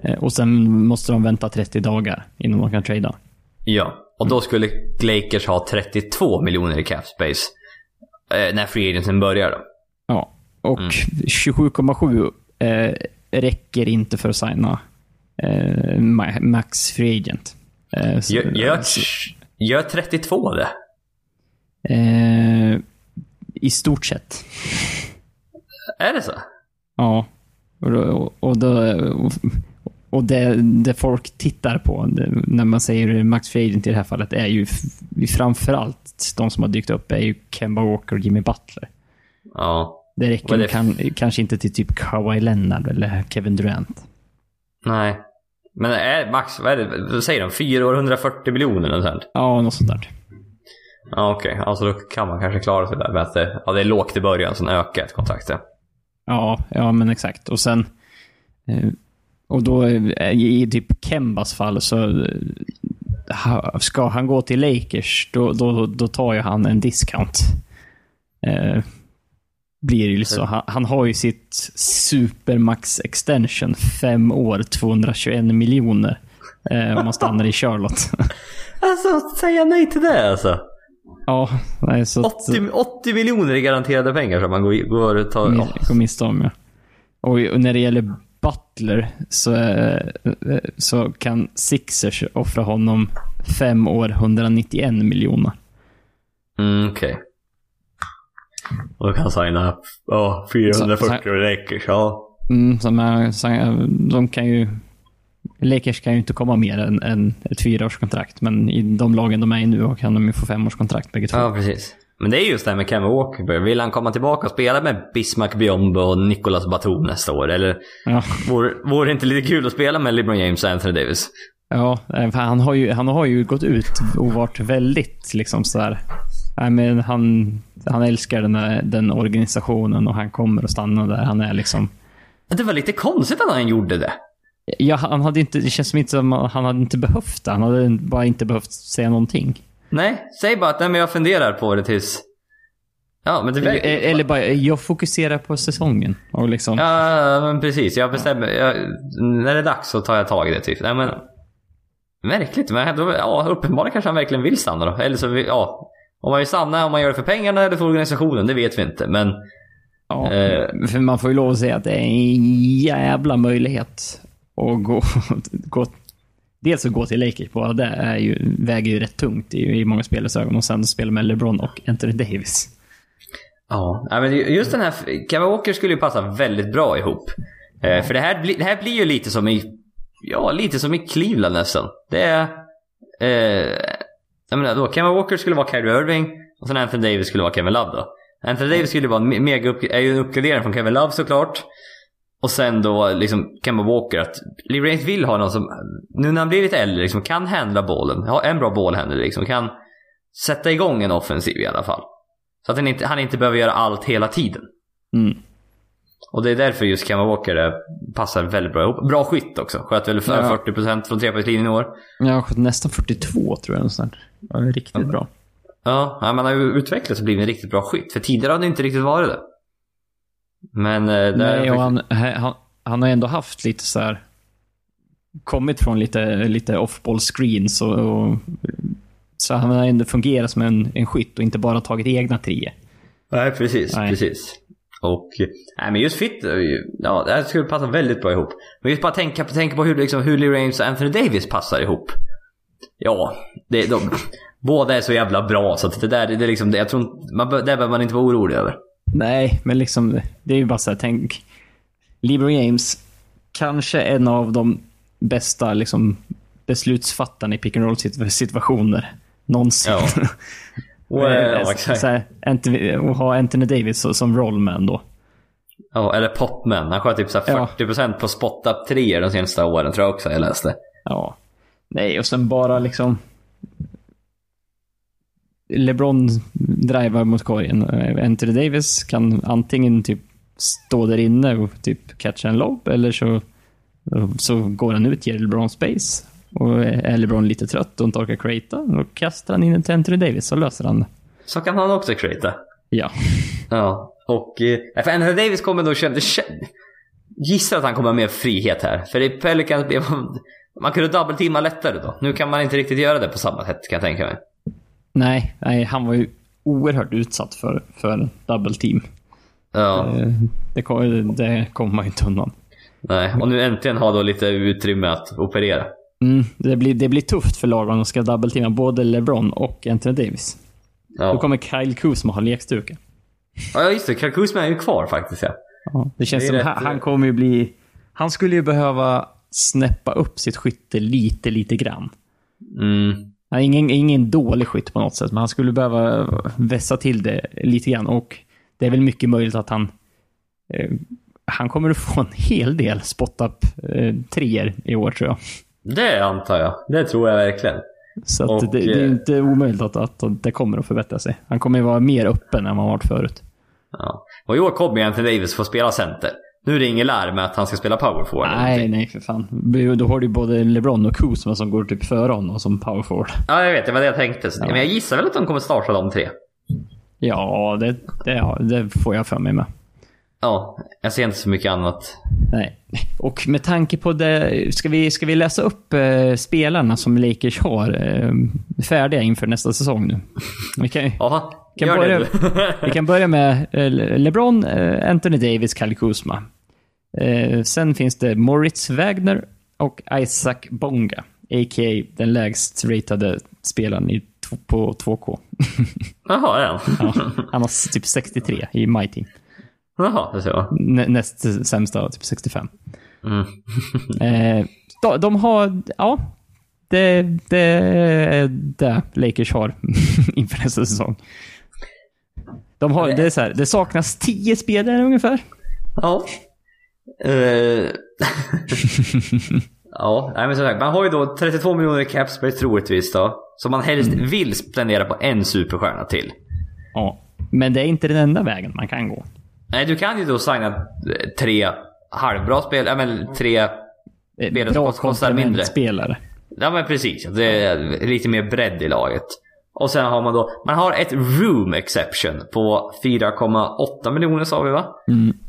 Eh, och sen måste de vänta 30 dagar innan de kan trada. Ja. Och då skulle Lakers ha 32 miljoner i cap space. Eh, när free agency börjar då. Ja, och Mm. 27,7 eh, räcker inte för att signa eh, ma- Max Free Agent. Eh, så- Gör, gör, gör 32 det? eh, I stort sett. Är det så? Ja. Och, då, och, då, och det, det folk tittar på när man säger Max Agent i det här fallet är ju framförallt de som har dykt upp är ju Kemba Walker och Jimmy Butler. Ja. Det räcker det kan, kanske inte till typ Kawhi Leonard eller Kevin Durant. Nej. Men är Max, vad är det, vad säger de? 4 år 140 miljoner eller sånt? Ja, något sånt där. Ja okej, alltså då kan man kanske klara sig där med att det, ja, det är lågt i början, sen ökar ett kontrakt. ja. Ja, men exakt. Och sen... eh, Och då eh, i typ Kembas fall så eh, ska han gå till Lakers, då, då, då tar ju han en discount. Blir ju så. Han, han har ju sitt supermax extension, fem år, 221 miljoner. Eh, om man stannar i Charlotte. *laughs* Alltså, säga nej till det alltså. ja, nej, så... att- 80, 80 miljoner i garanterade pengar som man går, går och tar. Oh. Går miste om, ja. Och, när det gäller Butler så, eh, eh, så kan Sixers offra honom fem år, 191 miljoner. Mm, okej. Och kan signa ja, 440 och Lakers, ja. Mm, som är, så, de kan ju... Lakers kan ju inte komma mer än, än ett fyraårskontrakt, men i de lagen de är i nu kan de ju få femårskontrakt bägge två. Ja, precis. Men det är just det här med Kevin Walker. Vill han komma tillbaka och spela med Bismack Biombo och Nicolas Batum nästa år? Eller Ja, vore, vore det inte lite kul att spela med LeBron James och Anthony Davis? ja eh, för han, har ju, han har ju gått ut och varit väldigt liksom sådär... Nej, men han, han älskar den, här, den organisationen och han kommer att stanna där. Han är liksom... Det var lite konstigt att han gjorde det. Ja, han hade inte, det känns som inte som han hade inte behövt det. Han hade bara inte behövt säga någonting. Nej, säg bara att nej, men jag funderar på det tills... Ja, men det Eller, eller bara, jag fokuserar på säsongen. Och liksom, Ja, men precis. Jag bestämmer. Jag, när det är dags så tar jag tag i det typ. Nej, men... Märkligt. Men ja, uppenbarligen kanske han verkligen vill stanna då. Eller så, ja. Om man vill stanna, om man gör det för pengarna eller för organisationen, det vet vi inte. Men ja, eh. För man får ju lov att säga att det är en jävla möjlighet att gå, *laughs* gå Dels att gå till Lakers på det är ju, väger ju rätt tungt i, i många spelares ögon. Och sen spela med LeBron och Anthony Davis. Ja, men just den här... Kevin Walker skulle ju passa väldigt bra ihop. Eh, för det här, blir- det här blir ju lite som i... Ja, lite som i Cleveland nästan. Det är... Eh, jag menar då, Kevin Walker skulle vara Kyrie Irving och sen Anthony Davis skulle vara Kevin Love då. Anthony Davis skulle vara en mega upp, är ju en uppgradering från Kevin Love såklart. Och sen då liksom Kemba Walker att LeBron vill ha någon som, nu när han blivit äldre, liksom kan handla bollen. Ha en bra bollhänder liksom. Kan sätta igång en offensiv i alla fall. Så att han inte, han inte behöver göra allt hela tiden. Mm. Och det är därför just Kemba Walker passar väldigt bra ihop. Bra skytt också. Sköt väl Ja. 40% från trepoängslinjen i år. Jag har skjutit nästan 42 tror jag. Ja, är riktigt bra. Ja, ja, man har ju utvecklats och blivit en riktigt bra skytt. För tidigare har det inte riktigt varit det. Men... eh, där Nej, och han, han, han har ändå haft lite så här... Kommit från lite, lite off-ball screens och, och... Så han har ändå fungerat som en, en skytt och inte bara tagit egna tio. Nej, precis. Nej. precis. Och, nej men just fit, ja det här skulle passa väldigt bra ihop. Men just bara tänka, tänka på hur, liksom, hur Lee Rames och Anthony Davis passar ihop. Ja, det, de, *laughs* båda är så jävla bra så att det där, det är liksom, det, jag tror man, det behöver man inte vara orolig över. Nej, men liksom, det är ju bara så här, tänk. LeBron James, kanske en av de bästa liksom, beslutsfattarna i pick and roll sit- situationer någonsin. Ja. *laughs* Och, eh, ja, exakt. och ha Anthony Davis som rollman då. Ja, eller Popman. Han sköt typ så här Ja. 40% på spot-up treor de senaste åren tror jag också jag läste. Ja. Nej, och sen bara liksom... LeBron driver mot korgen. Eh, Anthony Davis kan antingen typ stå där inne och typ catcha en lob eller så, så går han ut, ger LeBron space. Och är LeBron lite trött och inte orkar creata, då kastar han in till Anthony Davis så löser han det. Så kan han också creata. Ja. *laughs* Ja, och... Eh, för Anthony Davis kommer då känna... känn- Gissar att han kommer ha mer frihet här. För i Pelicans blev man... Man kunde dubbelteama lättare då. Nu kan man inte riktigt göra det på samma sätt kan jag tänka mig. Nej, nej han var ju oerhört utsatt för, för double team. Ja, Eh, Det, kom- det kommer man ju inte undan. nej. Och nu äntligen har då lite utrymme att operera. Mm, det, blir, det blir tufft för lag om de ska double-teama både LeBron och Anthony Davis. Då Ja, kommer Kyle Kuzma ha lekstuga. ja just det. Kyle Kuzma är ju kvar faktiskt ja. Ja, det känns Det som rätt, han, eh, han kommer ju bli... Han skulle ju behöva snäppa upp sitt skytte lite, lite grann. Mm. Är ingen, ingen dålig skytt på något sätt, men han skulle behöva vässa till det lite grann. Och det är väl mycket möjligt att han... Eh, han kommer att få en hel del spot-up eh, treor i år, tror jag. Det antar jag. Det tror jag verkligen. Så Och, det, det är eh, inte omöjligt att, att det kommer att förbättra sig. Han kommer ju vara mer öppen än vad han varit förut. Ja. Och i år kommer ju Anthony Davis få spela center. Nu är det ingen lär med att han ska spela power forward. Nej, nej för fan. Då har du ju både LeBron och Kuzma som går typ före honom som power forward. Ja, jag vet. Det var det jag tänkte. Så- Men jag gissar väl att de kommer starta de tre. Ja, det, det, ja, det får jag för mig med. Ja, jag ser inte så mycket annat. Nej. *laughs* Och med tanke på det, ska vi, ska vi läsa upp eh, spelarna som Lakers har eh, färdiga inför nästa säsong nu? Vi kan, Ja, kan börja, *laughs* vi kan börja med eh, LeBron, eh, Anthony Davis, Kyle Kuzma. Eh, sen finns det Moritz Wagner och Isaac Bonga, a.k.a. den lägst ratade spelaren i, på 2K. *laughs* Jaha, ja. Ja, han har typ 63 i My Team. Jaha, det jag. Nä, näst sämsta typ 65. Mm. *laughs* Eh, de, de har, ja, det, det är det Lakers har *laughs* inför nästa säsong. De har, det, är så här, det saknas 10 spelare ungefär. Ja. Eh, *laughs* ja, nej men som sagt, man har ju då 32 miljoner i cap space troligtvis då. Som man helst vill spendera på en superstjärna till. Ja. Men det är inte den enda vägen man kan gå. Nej, du kan ju då signa eh, tre halvbra spel, ja men tre... Eh, Spelare som Bra kostar mindre. komplementspelare. Ja men precis, det är lite mer bredd i laget. Och sen har man då, man har ett room exception på 4,8 miljoner sa vi va?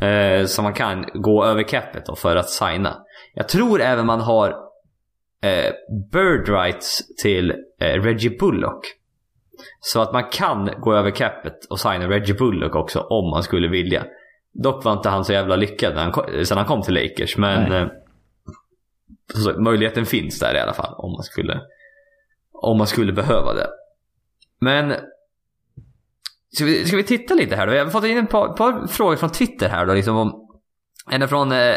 Eh, som man kan gå över capet då för att signa. Jag tror även man har eh, bird rights till eh, Reggie Bullock. Så att man kan gå över capet och signa Reggie Bullock också om man skulle vilja. Dock var inte han så jävla lyckad när han kom, sen han kom till Lakers men eh, så, möjligheten finns där i alla fall om man skulle om man skulle behöva det. Men ska vi, ska vi titta lite här då? Jag har fått in ett par, par frågor från Twitter här då. Liksom om, en är från eh,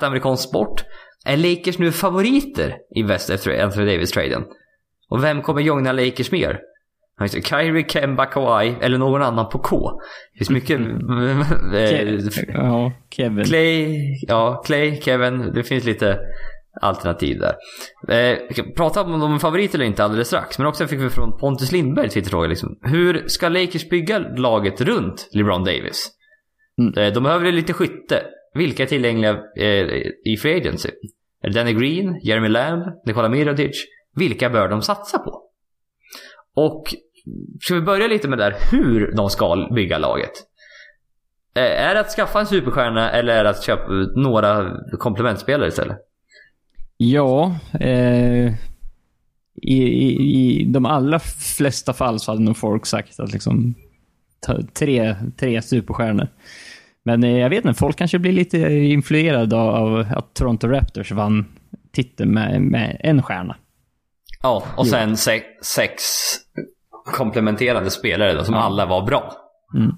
amerikansk sport. Är Lakers nu favoriter i väst efter Anthony Davis-traden? Och vem kommer joina Lakers mer? Ja, just det. Kyrie, Kemba, Kawhi eller någon annan på K. Det finns mycket... *laughs* Ke- eh, ja, Kevin. Clay, ja, Clay, Kevin. Det finns lite alternativ där. Eh, vi kan prata om de är favoriter eller inte alldeles strax. Men också fick vi från Pontus Lindberg Twitterfråga liksom. Hur ska Lakers bygga laget runt LeBron Davis? Mm. Eh, de behöver lite skytte. Vilka är tillgängliga eh, i Free Agency? Är det Danny Green, Jeremy Lamb, Nikola Mirotic? Vilka bör de satsa på? Och ska vi börja lite med där hur de ska bygga laget? Eh, är det att skaffa en superstjärna eller är det att köpa några komplementspelare istället? Ja, eh, i, i, i, de allra flesta fall så hade nog folk sagt att liksom tre, tre superstjärnor. Men eh, jag vet inte, folk kanske blir lite influerade av att Toronto Raptors vann titeln med, med en stjärna. Ja, och sen sex, sex komplementerande spelare då, som ja. alla var bra. Mm.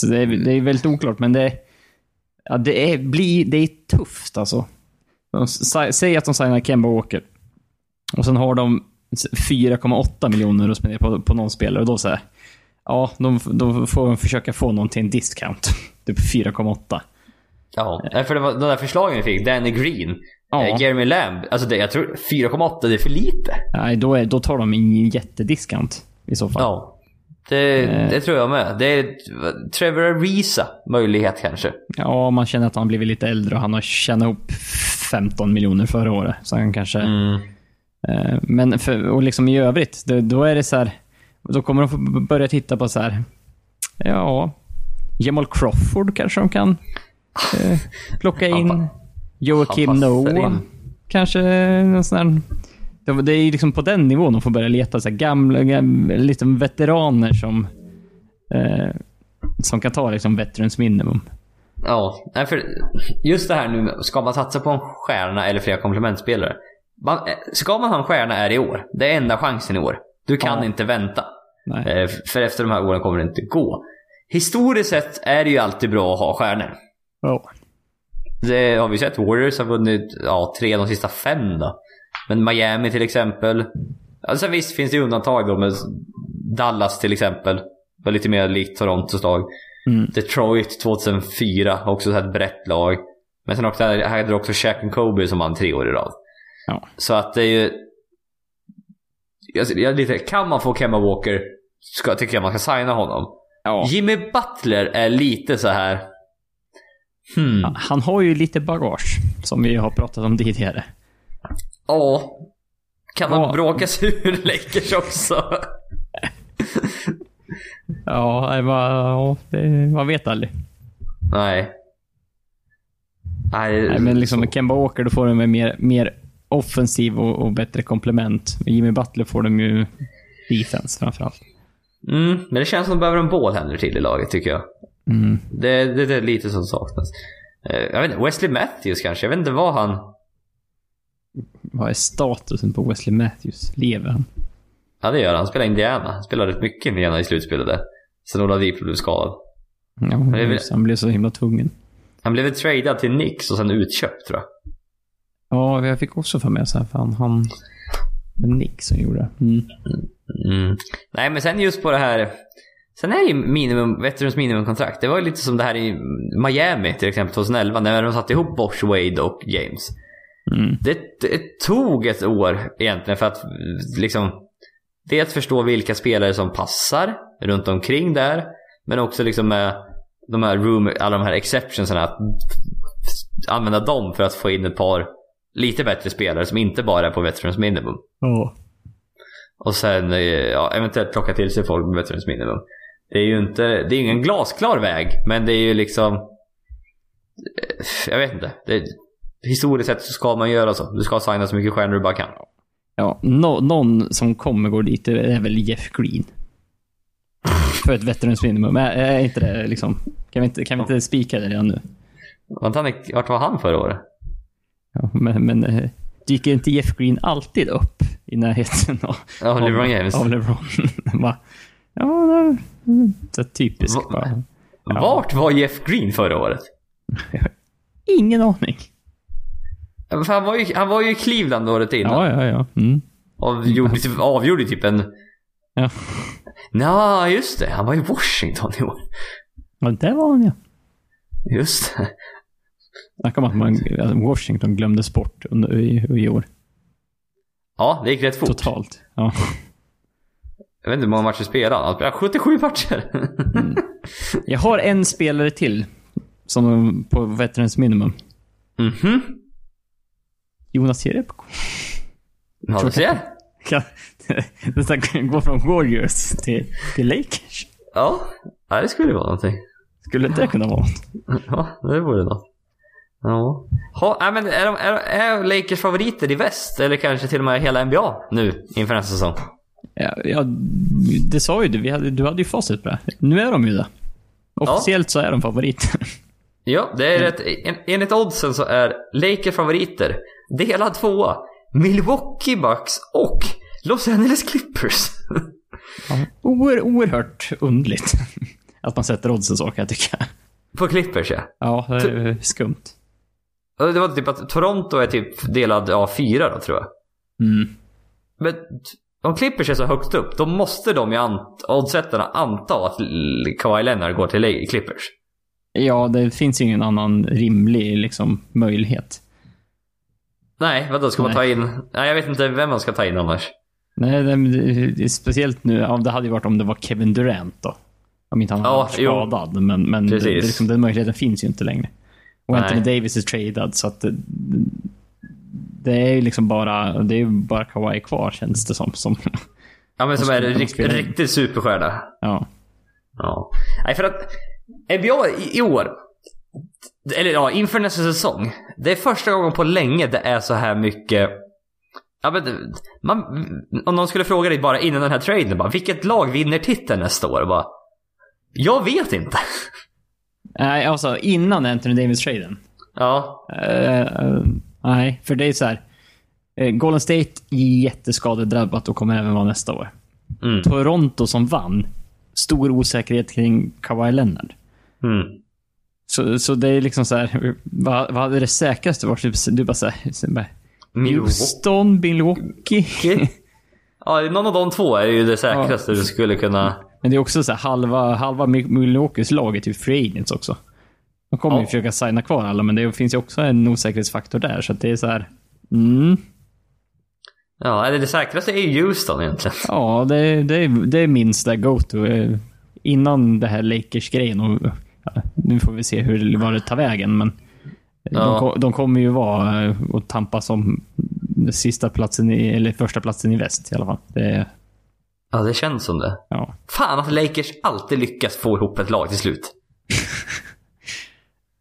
Så det är, det är väldigt oklart, men det, ja, det, är, blir, det är tufft alltså. Säg att de signar Kemba Walker. Och sen har de 4,8 miljoner att spendera på, på någon spelare. Och då säger ja, de, då får de försöka få någon till en discount. *laughs* Typ 4,8. Ja, för det var de där förslagen vi fick. Danny Green, ja. eh, Jeremy Lamb. Alltså det, jag tror 4,8 det är för lite. Nej, då, är, då tar de ingen jättediscount i så fall. Ja. Det, eh. det, tror jag med. Det är Trevor Ariza möjlighet kanske. Ja, man känner att han blivit lite äldre och han har tjänat ihop 15 miljoner förra året. Så han kanske... Mm. Eh, men för, och liksom i övrigt, då, då är det så här... Då kommer de få börja titta på så här... Ja, Jamal Crawford kanske de kan eh, plocka *laughs* in. Joakim Noah. In. Kanske någon sån här det är liksom på den nivån de får börja leta så gamla, gamla lite veteraner som, eh, som kan ta liksom veterans minimum. Ja, för just det här nu, ska man satsa på en stjärna eller flera komplementspelare? Man, eh, ska man ha en stjärna är i år. Det är enda chansen i år. Du kan ja. inte vänta. Eh, för efter de här åren kommer det inte gå. Historiskt sett är det ju alltid bra att ha stjärnor. Ja. Det har vi sett. Warriors har vunnit ja, tre de sista fem då. Men Miami till exempel. Alltså visst finns det undantag då med Dallas till exempel. Var lite mer likt Torontos lag. Mm. Detroit 2004 har också ett brett lag. Men sen också, här hade du också Shaq Kobe som vann tre år i rad. Ja. Så att det är ju... Jag, lite, kan man få Kemba Walker ska, tycker jag man ska signa honom. Ja. Jimmy Butler är lite så här... Hmm. Han har ju lite bagage, som vi har pratat om tidigare. Ja. Kan man ja. bråka sig ur Lakers också? *laughs* ja, det var, ja det, man vet aldrig. Nej. Nej, Nej men liksom med Kemba Walker då får de en mer, mer offensiv och, och, bättre komplement. Med Jimmy Butler får de ju defense framförallt. Mm, men det känns som att de behöver en bålhänder till i laget tycker jag. Mm. Det, det, det, är lite som saknas. Eh, jag vet inte, Wesley Matthews kanske? Jag vet inte vad han... Vad är statusen på Wesley Matthews? Lever han? Ja, det gör han. Han spelar Indiana. Han spelar rätt mycket Indiana i slutspelet där. Sen Oladipo blev skadad. Ja, blev... han blev så himla tvungen. Han blev tradad till Knicks och sen utköpt tror jag. Ja, jag fick också för mig så här, fan han... Knicks som gjorde det. Mm. Mm. Nej, men sen just på det här... Sen är det ju minimum, Veterans minimumkontrakt. Det var ju lite som det här i Miami till exempel 2011 när de satte ihop Bosch, Wade och James. Mm. Det, det, tog ett år egentligen för att liksom dels förstå vilka spelare som passar runt omkring där. Men också liksom med de här room, alla de här exceptionsarna. Att använda dem för att få in ett par lite bättre spelare som inte bara är på veterans minimum. Oh. Och sen eh, ja, eventuellt plocka till sig folk med veterans minimum. Det är ju inte, det är ingen glasklar väg, men det är ju liksom... Jag vet inte. Det, historiskt sett så ska man göra så. Du ska signa så mycket stjärnor du bara kan. Ja, no, någon som kommer gå dit är väl Jeff Green. För ett veterans minimum. Är, är inte det liksom... Kan vi inte, kan vi inte spika det redan nu? Vart var han förra året? Ja, men, men eh, dyker inte Jeff Green alltid upp i närheten av, ja, LeBron James? Av LeBron. *laughs* ja, är typiskt Va. Ja. Vart var Jeff Green förra året? *laughs* Ingen aning. Han var ju, han var ju i Cleveland året innan. Ja, ja, ja. Mm. Avgjorde, typ, avgjorde typ en... Ja. Nja, just det. Han var i Washington i år. Ja, det var han ja. Just det. Snacka om att man, Washington glömdes bort under, i, i år. Ja, det gick rätt fort. Totalt. Ja. Jag vet inte hur många matcher spelade han. Spelade 77 matcher. mm. *laughs* Jag har en spelare till. Som på Veterans Minimum. Mhm. Jonas Jerebko. Ja, du ser. Nästan gå från Warriors till, till Lakers. Ja, ja, det skulle vara någonting. Skulle inte det kunna vara något? *laughs* Ja, det vore något. Ja. Ha, men är, de, är, är Lakers favoriter i väst? Eller kanske till och med hela NBA nu inför nästa säsong? Ja, ja, det sa ju du. Hade, du hade ju facit på det. Nu är de ju det. Officiellt så är de favoriter. *laughs* Ja, det är rätt. En, enligt oddsen så är Lakers favoriter delad tvåa. Milwaukee Bucks och Los Angeles Clippers. Ja. Oer, oerhört underligt. *laughs* Att man sätter oddsen så kan jag tycka. På Clippers ja. Ja, det är skumt. Det var typ att Toronto är typ delad ja, fyra då tror jag. Mm. Men om Clippers är så högt upp, då måste de ju ant- oddsättarna anta att Kawhi Leonard går till Clippers. Ja, det finns ju ingen annan rimlig liksom, möjlighet. Nej, vadå ska man Nej. ta in? Nej, jag vet inte vem man ska ta in annars. Nej, det, speciellt nu. Ja, det hade ju varit om det var Kevin Durant då. Om inte han Ja, jo. skadad. Men, men det, det, liksom, den möjligheten finns ju inte längre. Och Nej. Anthony Davis är tradad, så att det, det är ju liksom bara, det är bara Kawhi kvar känns det som. som Ja men som är rikt, riktigt superstjärna. ja. Ja. Nej, för att NBA i, i år, eller ja, inför nästa säsong. Det är första gången på länge det är så här mycket Ja, men, man, om någon skulle fråga dig bara innan den här traden, bara, vilket lag vinner titeln nästa år? Bara, jag vet inte. Nej, alltså innan Anthony Davis-traden. Ja, Eh, eh, nej, för det är så här. eh, Golden State jätteskadedrabbat och kommer även vara nästa år. mm, Toronto som vann, stor osäkerhet kring Kawhi Leonard. mm. Så, så det är liksom så här, *laughs* vad, vad hade det säkraste varit? Typ, Du bara såhär, så. *laughs* Houston, Milwaukee. Ja, någon av de två är ju det säkraste du skulle kunna... Men det är också så här, halva, halva Mil- Milwaukees lag är typ free också. De kommer Ja. ju försöka signa kvar alla, men det finns ju också en osäkerhetsfaktor där. Så att det är så här, mm, Ja, eller det säkraste är ju Houston egentligen. ja, det, det, det är minst där go-to. eh, Innan det här Lakers-grejen och ja, nu får vi se hur, vad det tar vägen, men Ja. de, de kommer ju vara eh, och tampas om sista platsen i, eller första platsen i väst i alla fall. Det, Ja, det känns som det. ja. Fan att Lakers alltid lyckas få ihop ett lag till slut. *laughs*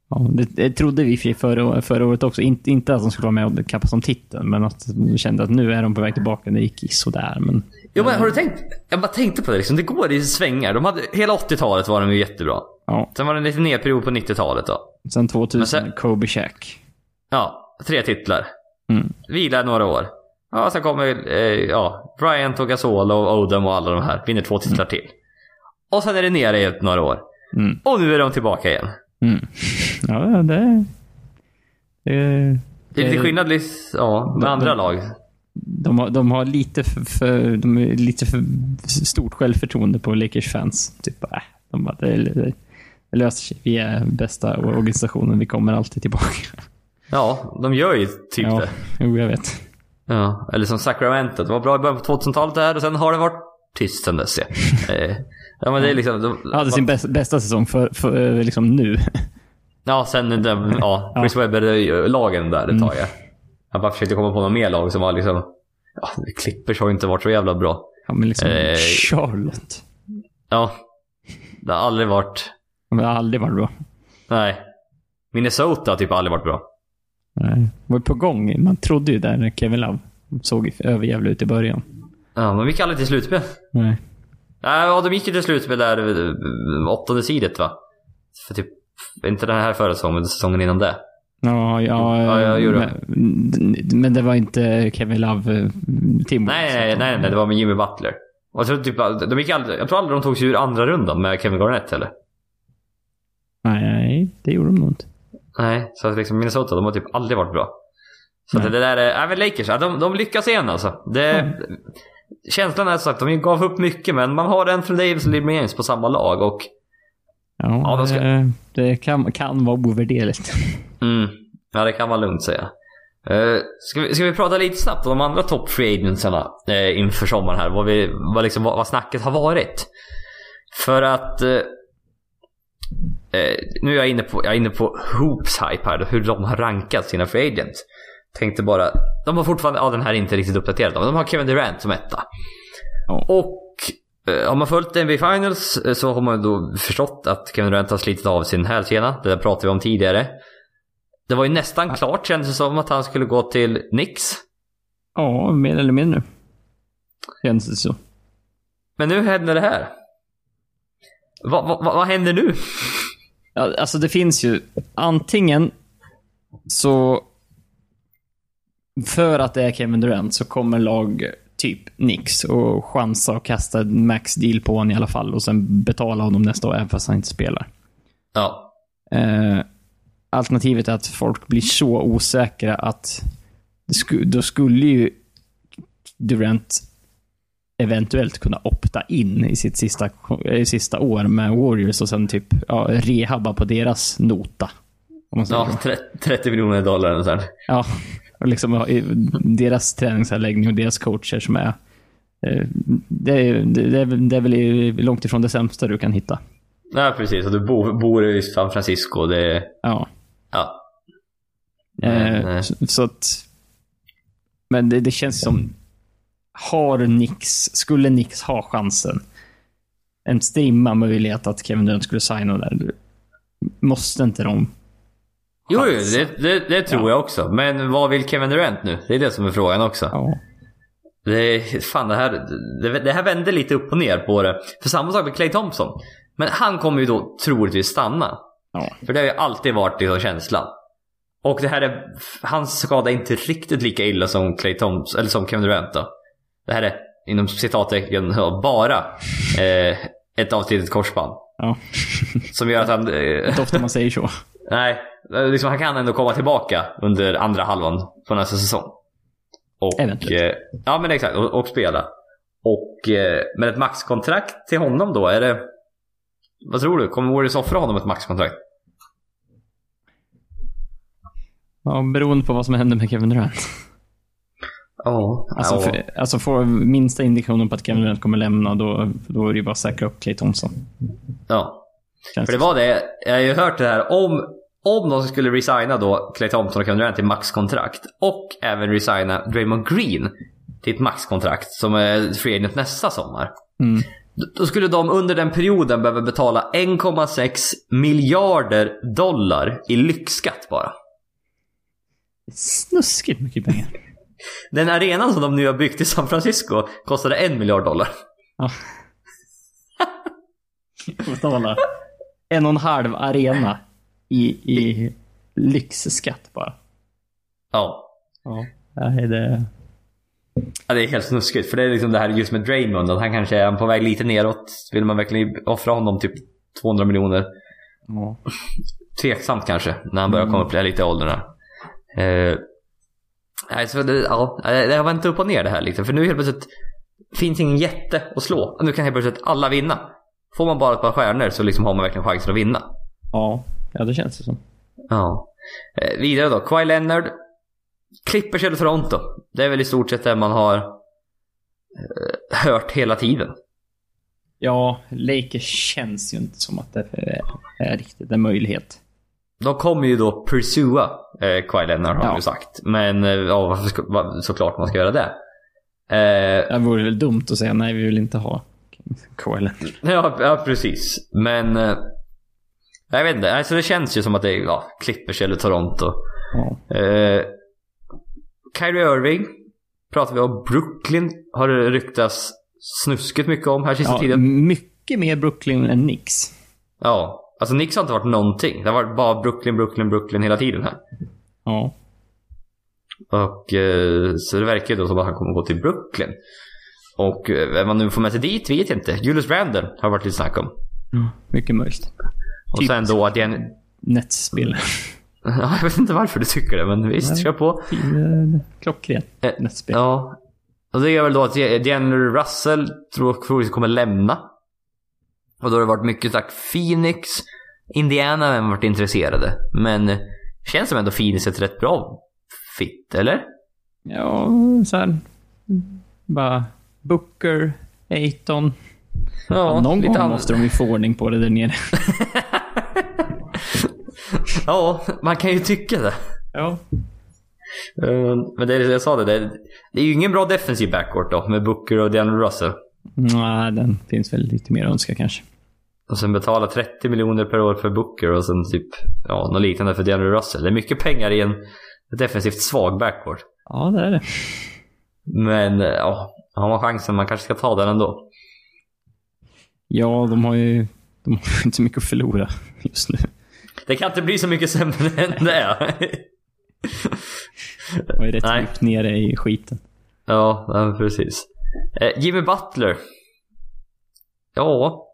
Ja, det, det trodde vi för- förra, förra året också. Inte, inte att de skulle vara med och kappas om titeln, men att vi kände att nu är de på väg tillbaka. Det gick sådär, men... Jo men har du tänkt? Jag bara tänkte på det liksom. Det går i svängar. De hade, hela 80-talet var de ju jättebra. Ja. Sen var det en liten nedperiod på 90-talet då. Sen 2000, Men sen- Kobe Shack. Ja, tre titlar. Mm. Vilar några år. Ja, sen kommer eh, ja, Bryant och Gasol och Odom och alla de här. Vinner två titlar till. Och sen är det nere i några år. Mm. Och nu är de tillbaka igen. Mm. Ja, det... det Det är lite skillnad ja, med de- andra de- lag. de, har, de har lite för, för, de är lite för stort självförtroende på Lakers fans. Typ, äh, de bara, det, det, det löser sig. Vi är bästa organisationen. Vi kommer alltid tillbaka. Ja, de gör ju typ ja, det. jo, jag vet. Ja, eller som Sacramento. Det var bra i början på 2000-talet där och sen har det varit tyst sen dess. Ja, *laughs* eh, ja men det är liksom... De, hade sin bästa, bästa säsong för, för eh, liksom nu. Ja, sen den, *laughs* ja, Chris Webber-lagen där ett tag ja. Jag bara försökte komma på någon mer lag som var liksom... Ja, Clippers har ju inte varit så jävla bra. Ja, men liksom Eh. Charlotte. Ja. Det har aldrig varit... De har aldrig varit bra. Nej. Minnesota har typ aldrig varit bra. Nej. Det var på gång. Man trodde ju där när Kevin Love såg överjävlig ut i början. Ja, men vi gick aldrig till slutspel. Nej. Ja, de gick ju till slutspel där eh, åttonde sidet va? För typ, inte den här förra säsongen, men säsongen innan det. Ja, ja, Ja, jag gjorde men, men det var inte Kevin Love eh. Nej, nej, nej, nej, det var med Jimmy Butler. Och jag tror, typ, de gick aldrig, jag tror aldrig de tog sig ur andra rundan med Kevin Garnett heller. Nej, det gjorde de nog inte. Nej, så att liksom Minnesota, de har typ aldrig varit bra. Så det där är, även Lakers, de, de lyckas igen alltså. Det, Känslan är så att de gav upp mycket, men man har Anthony Davis och LeBron James på samma lag och Ja, Ja, de ska- det, det kan, kan vara ovärderligt. *laughs* mm, ja, det kan man lugnt säga. Uh, ska, vi, ska vi prata lite snabbt om de andra top free agentsarna uh, inför sommaren här? Vad, vi, vad, liksom, vad, vad snacket har varit. För att uh, eh, nu är jag inne på, jag är inne på Hoops hype här, hur de har rankat sina free agents. Tänkte bara, de har fortfarande, ja den här är inte riktigt uppdaterad, men de har Kevin Durant som etta. Ja. Och eh, har man följt NBA Finals eh, så har man då förstått att Kevin Durant har slitit av sin hälsena. Det där pratade vi om tidigare. Det var ju nästan klart kändes det som att han skulle gå till Knicks. Ja, mer eller mindre. Känns det så. Men nu händer det här. Vad, vad, vad händer nu? Ja, alltså det finns ju antingen så för att det är Kevin Durant så kommer lag typ Nix och chansa och kasta en max deal på honom i alla fall och sen betala honom nästa år även fast han inte spelar. Ja. Eh, alternativet är att folk blir så osäkra att sku, då skulle ju Durant eventuellt kunna opta in i sitt sista, i sista år med Warriors och sen typ ja, rehabba på deras nota. Ja så. 30, 30 miljoner dollar och sånt. Ja, och liksom deras träningsanläggning och deras coacher som är eh, det är, det, är, väl- det är väl långt ifrån det sämsta du kan hitta. Ja precis, och du bor, bor i San Francisco. Det Ja. ja. Eh, Men, så, så att... Men det, det känns som... Har Nix, skulle Nix ha chansen, en strimma möjlighet att Kevin Durant skulle signa där, måste inte de Jo, jo det, det, det tror jag också. Men vad vill Kevin Durant nu? Det är det som är frågan också. Ja. Det, fan, det, här, det, det här vände lite upp och ner på det. För samma sak med Clay Thompson. Men han kommer ju då troligtvis stanna. ja. För det har ju alltid varit liksom känslan. Och det här är, hans skada är inte riktigt lika illa som Clay Thompson, eller som Kevin Durant då. Det här är inom citattecken ja, bara eh, ett avslitet korsband. ja. Som gör att han... Eh, Inte ofta man säger så. nej, liksom, han kan ändå komma tillbaka under andra halvan på nästa säsong. Och, eh, ja men exakt, och, och spela. Och eh, med ett maxkontrakt till honom då, är det... Vad tror du? Kommer Warriors offra honom ett maxkontrakt? Ja, beroende på vad som händer med Kevin Durant. Ja. Alltså, för, alltså får minsta indikationen på att Kevin Durant kommer lämna, då, då är det ju bara att säkra upp Clay Thompson. ja. Känns För det var det, jag har ju hört det här om, om de skulle resigna då Clay Thompson och Kevin Durant till maxkontrakt och även resigna Draymond Green till ett maxkontrakt som är free agent nästa sommar. Mm. Då- Då skulle de under den perioden behöva betala 1,6 miljarder dollar i lyxskatt bara. Snuskigt mycket pengar. Den arenan som de nu har byggt i San Francisco kostade en miljard dollar. Ja. *laughs* Betala en och en halv arena i, i lyxskatt bara. Ja. Ja. Nej, det... Ja, det är helt snuskigt. För det är liksom det här just med Draymond, att han kanske är på väg lite neråt. Vill man verkligen offra honom typ 200 miljoner? Ja. Tveksamt kanske, när han börjar komma upp lite i åldern. Eh, nej, så det, ja, det har vänt upp och ner det här lite. För nu helt plötsligt finns ingen jätte att slå. Nu kan helt plötsligt alla vinna. Får man bara ett par stjärnor så liksom har man verkligen chansen att vinna. Ja, ja det känns det som. Ja. Eh, vidare då, Kawhi Leonard. Clippers eller Toronto. Det är väl i stort sett det man har eh, hört hela tiden. Ja, Lakers känns ju inte som att det är, är riktigt en möjlighet. De kommer ju då pursua eh, Kawhi Leonard har Ja. ju sagt. Men eh, ja, varför ska, såklart man ska göra det. Eh, Det vore väl dumt att säga nej, vi vill inte ha Kawhi Leonard. *laughs* ja, ja, precis. Men eh, jag vet inte. Alltså, det känns ju som att det är ja, Clippers eller Toronto. Ja. Eh, Kyrie Irving pratar vi om. Brooklyn har det ryktats snuskigt mycket om här sista Ja, tiden. mycket mer Brooklyn än Knicks. Ja. Alltså Knicks har inte varit någonting. Det har varit bara Brooklyn, Brooklyn, Brooklyn hela tiden här. Ja. Och eh, så det verkar ju då som att han kommer gå till Brooklyn. Och eh, vem man nu får med sig dit vet jag inte. Julius Randle har varit lite snack om. Mycket möjligt. Och Typ. sen då att igen... Nets-spelare. *laughs* Ja, jag vet inte varför du tycker det, men visst, Nej. kör på. Eh, Klockren Eh, Nets-spel. Ja. Och det gör väl då att D'Angelo Russell tror troligtvis kommer lämna. Och då har det varit mycket sagt Phoenix, Indiana har varit intresserade. Men känns som ändå Phoenix är ett rätt bra fit, eller? Ja, så här. Bara Booker, Aiton. Ja, någon gång an- måste de ju få ordning på det där nere. *laughs* ja, man kan ju tycka det. Ja. Eh, Men det är, jag sa det, det, det är ju ingen bra defensiv backcourt då med Booker och DeAndre Russell. Nej, den finns väl lite mer att önska kanske. Och sen betala 30 miljoner per år för Booker och sen typ, ja, något liknande för DeAndre Russell. Det är mycket pengar i en defensivt svag backcourt. Ja, det är det. Men eh, ja, har man chansen, man kanske ska ta den ändå. Ja, de har ju de har *laughs* inte så mycket att förlora just nu. Det kan inte bli så mycket sämre *laughs* än det är. De är rätt Nej. djupt nere i skiten. ja, precis. Eh, Jimmy Butler. Ja.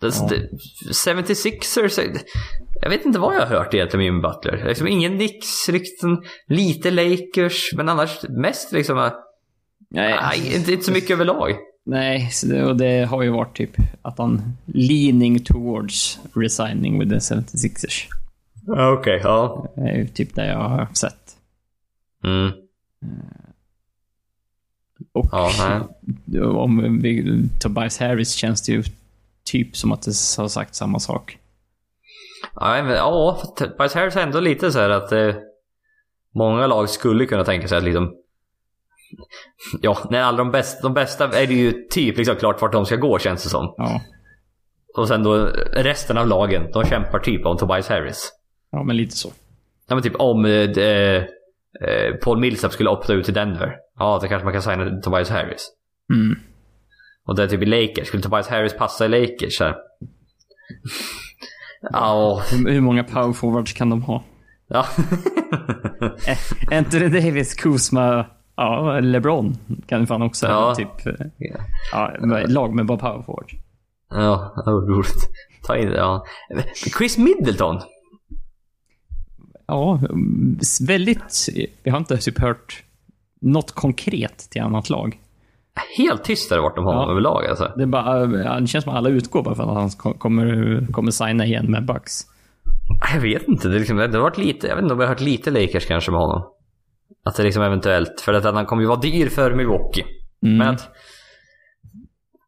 Ja. det, 76ers. eh, Jag vet inte vad jag har hört egentligen med Jimmy Butler. Liksom ingen Knicks, rykten, lite Lakers, men annars mest liksom... eh, Nej, Nej, inte, inte så mycket överlag. Nej och det har ju varit typ att han leaning towards resigning with the 76ers. Ja, Okej, ja. Det är ju typ det jag har sett. Mm. Och Ja, om vi, Tobias Harris känns det ju typ som att det har sagt samma sak. Ja, men, ja Tobias Harris är ändå lite så att eh, många lag skulle kunna tänka sig att liksom Ja, när alla de bästa, de bästa är det ju typ liksom klart vart de ska gå känns det som. Ja, Och sen då resten av lagen, de kämpar typ om Tobias Harris. ja men lite så. Ja men typ om eh, eh, Paul Millsap skulle opta ut till Denver. Ja, då kanske man kan signa Tobias Harris. Mm. Och det är typ i Lakers. Skulle Tobias Harris passa i Lakers? Här. *laughs* Ja, Hur, hur många power forwards kan de ha? ja. *laughs* Anthony Davis, Kuzma, ja, LeBron kan ju fan också Ja. typ... eh, Ja, med- lag med bara power forwards. Ja, det var roligt. Ta in det, ja. Chris Middleton. Ja, väldigt... Vi har inte typ hört något konkret till annat lag. Helt tyst har det varit om honom Ja. överlag alltså. Det, är bara, ja, det känns som att alla utgår bara för att han ko- kommer, kommer signa igen med Bucks. Jag vet inte. Det, liksom, det har varit lite, jag vet inte om jag har hört lite Lakers kanske med honom. Att det liksom eventuellt, för att han kommer ju vara dyr för Milwaukee. Mm. Men att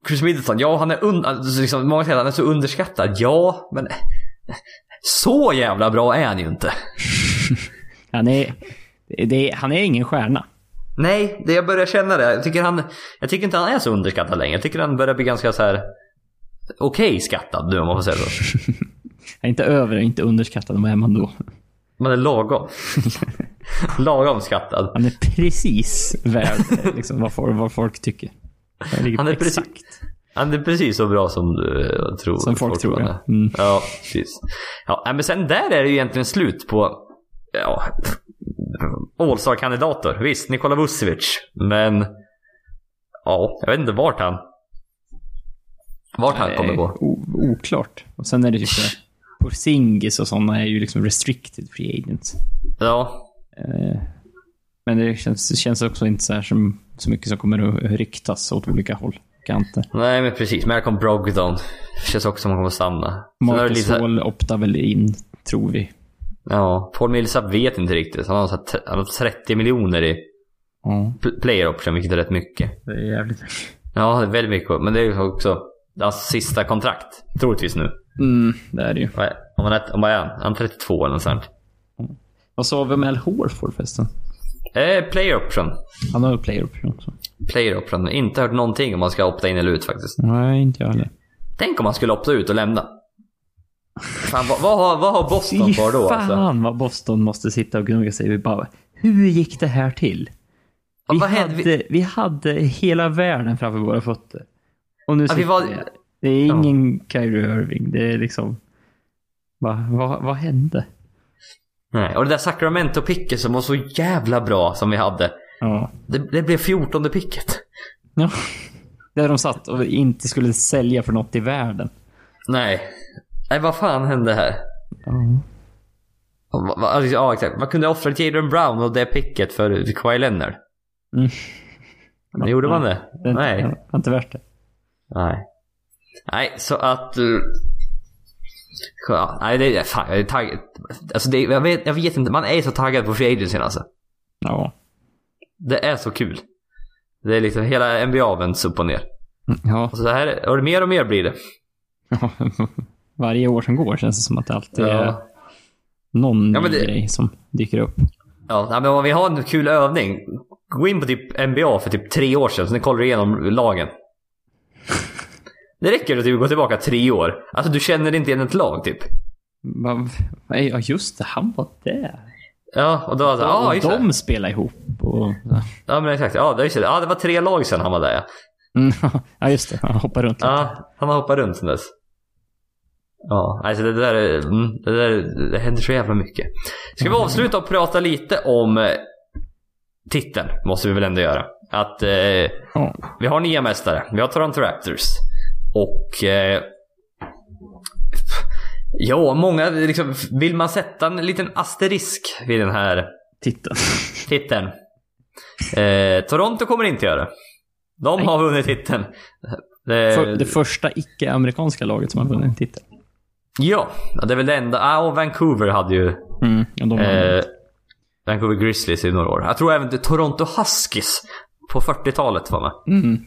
Chris Middleton, ja han är un, alltså liksom, många säger att han är så underskattad. Ja, men så jävla bra är han ju inte. *laughs* Han, är, det han är ingen stjärna. Nej, det jag börjar känna det. Jag tycker, han, jag tycker inte han är så underskattad längre. Jag tycker han börjar bli ganska så här okej skattad nu om man får säga så. *laughs* Inte över, inte underskattad. Vad är man då? Man är lagom. *laughs* lagom skattad. Han är precis värd liksom, vad, folk, vad folk tycker. Han är precis- Han är precis så bra som du eh, tror. som folk tror. han Ja. Mm. Ja, precis. Ja, men sen där är det ju egentligen slut på ja, All-star-kandidater. Visst, Nikola Vucevic. Men ja, jag vet inte vart han vart han kommer Nej, gå. o- Oklart. Och sen är det typ så Porzingis och sådana är ju liksom restricted free agents. Ja, Eh, Men det känns, det känns också inte så, här som, så mycket som kommer att ryktas åt olika håll. Kanter. nej men precis. Malcolm Brogdon. Känns också som han kommer stanna. Är det Marcus lite Hall optar väl in, tror vi. Ja, Paul Millsap vet inte riktigt. Han har, så här han har 30 miljoner i pl- player option, vilket är rätt mycket. det är jävligt mycket. Ja, det är väldigt mycket. Men det är ju också hans sista kontrakt. Troligtvis nu. Mm, det är det ju. Om man är, om man är han? Han är 32 eller något sånt. Vad sa vi om Al Horford förresten? Eh, player option. Han har ju player option också. Player option. Inte hört någonting om man ska opta in eller ut faktiskt. Nej, inte jag heller. Tänk om man skulle opta ut och lämna. Fan, vad, vad, har, vad har Boston Fy kvar då fan alltså? vad Boston måste sitta och gnugga sig. Vi bara, hur gick det här till? Vi, hade, vi hade hela världen framför våra fötter. Och nu Ja, vi var- vi. Det är ingen Kyrie Irving. Det är liksom... Va, vad, vad hände? Nej. Och det där Sacramento-picket som var så jävla bra som vi hade. Ja. Det, det blev 14 picket. ja. Där de satt och inte skulle sälja för något i världen. Nej. Nej, vad fan hände här? Ja. Va, va, ja, exakt. Man kunde offra Jadon Brown och det picket för Kawhi Leonard. Mm. Men gjorde man det? Det inte, Nej. det är inte värt det. Nej. Nej, så att... Uh, ja, nej, det är... Fan, jag är taggad. Alltså, det, är- jag, vet, jag vet inte. Man är så taggad på free agency alltså. Ja. Det är så kul. Det är liksom hela NBA vänds upp och ner. Ja. Och så här, och mer och mer blir det. Ja. *laughs* Varje år som går känns det som att det alltid är Ja. någon Ja, det- grej som dyker upp. Ja, men om vi har en kul övning. Gå in på typ NBA för typ tre år sedan, så ni kollar igenom lagen. Det räcker att du går tillbaka tre år. Alltså du känner inte igen ett lag typ. Ja, just det. Han var där. Ja, och då var det så här, ja och just det. de spelar ihop. Och, Ja men exakt, ja det, just det. ja det var tre lag sedan han var där ja. Mm, *laughs* ja, just det. Han hoppar runt lite. Ja, han har hoppat runt sen dess. Ja, alltså det där, är- mm, det där det händer så jävla mycket. Ska vi avsluta och prata lite om eh, titeln? Måste vi väl ändå göra. Att eh, Ja. vi har nya mästare. Vi har Toronto Raptors. Och... Eh, ja, många liksom, Vill man sätta en liten asterisk vid den här Titta. titeln? Eh, Toronto kommer inte göra det. De Nej. har vunnit titeln. Det, För, det första icke-amerikanska laget som har vunnit en titel. Ja, det är väl det enda. Ah, och Vancouver hade ju Mm, och de eh, Vancouver Grizzlies i några år. Jag tror även Toronto Huskies på 40-talet var med. mm,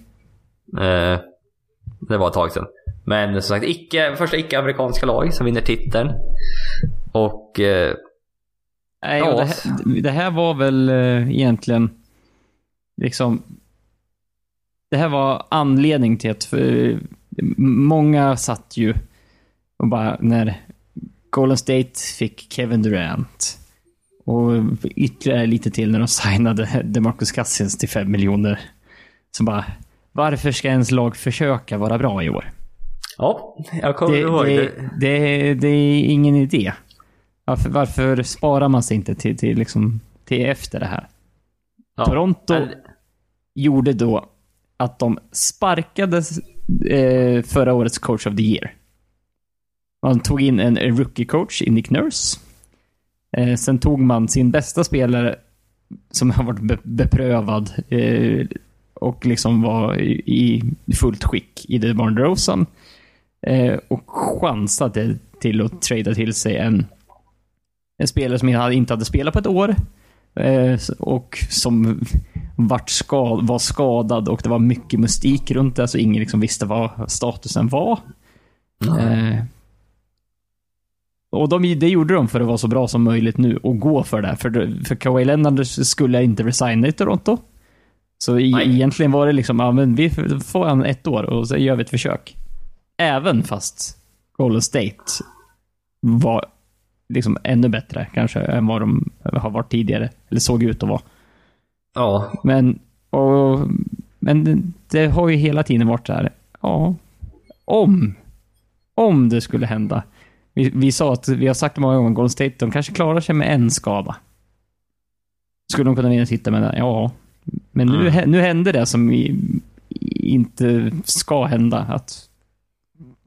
Eh, det var ett tag sedan. Men som sagt, icke, första icke-amerikanska lag som vinner titeln. Och... Eh, Nej, Ja. det, här, det här var väl eh, egentligen liksom... Det här var anledning till att för, många satt ju och bara när Golden State fick Kevin Durant och ytterligare lite till när de *laughs* signade DeMarcus Cousins till 5 miljoner. Så bara, varför ska ens lag försöka vara bra i år? ja, jag kommer Det, ihåg det, det. det, är ingen idé. Varför, varför sparar man sig inte till, till, liksom, till efter det här? Ja. Toronto Men- gjorde då att de sparkade eh, förra årets coach of the year. Man tog in en rookie-coach i Nick Nurse. Eh, sen tog man sin bästa spelare som har varit be beprövad eh, och liksom var i, i fullt skick i DeMar DeRozan. Eh, och chansade till att trada till sig en, en spelare som inte hade spelat på ett år. Eh, och som vart skad, var skadad och det var mycket mystik runt det, så ingen liksom visste vad statusen var. Eh, och de, det gjorde de för att vara så bra som möjligt nu och gå för det. För, för Kawhi Leonard skulle inte resigna i Toronto. Så Nej. egentligen var det liksom, ja men vi får han ett år och så gör vi ett försök. Även fast Golden State var liksom ännu bättre kanske än vad de har varit tidigare. Eller såg ut att vara. Ja, Men, och, men det, har ju hela tiden varit så här. Ja, om, om det skulle hända. Vi, vi sa att, vi har sagt det många gånger, Golden State, de kanske klarar sig med en skada. Skulle de kunna vinna titeln med det? Ja. Men nu, Mm. nu hände det som i, inte ska hända. Att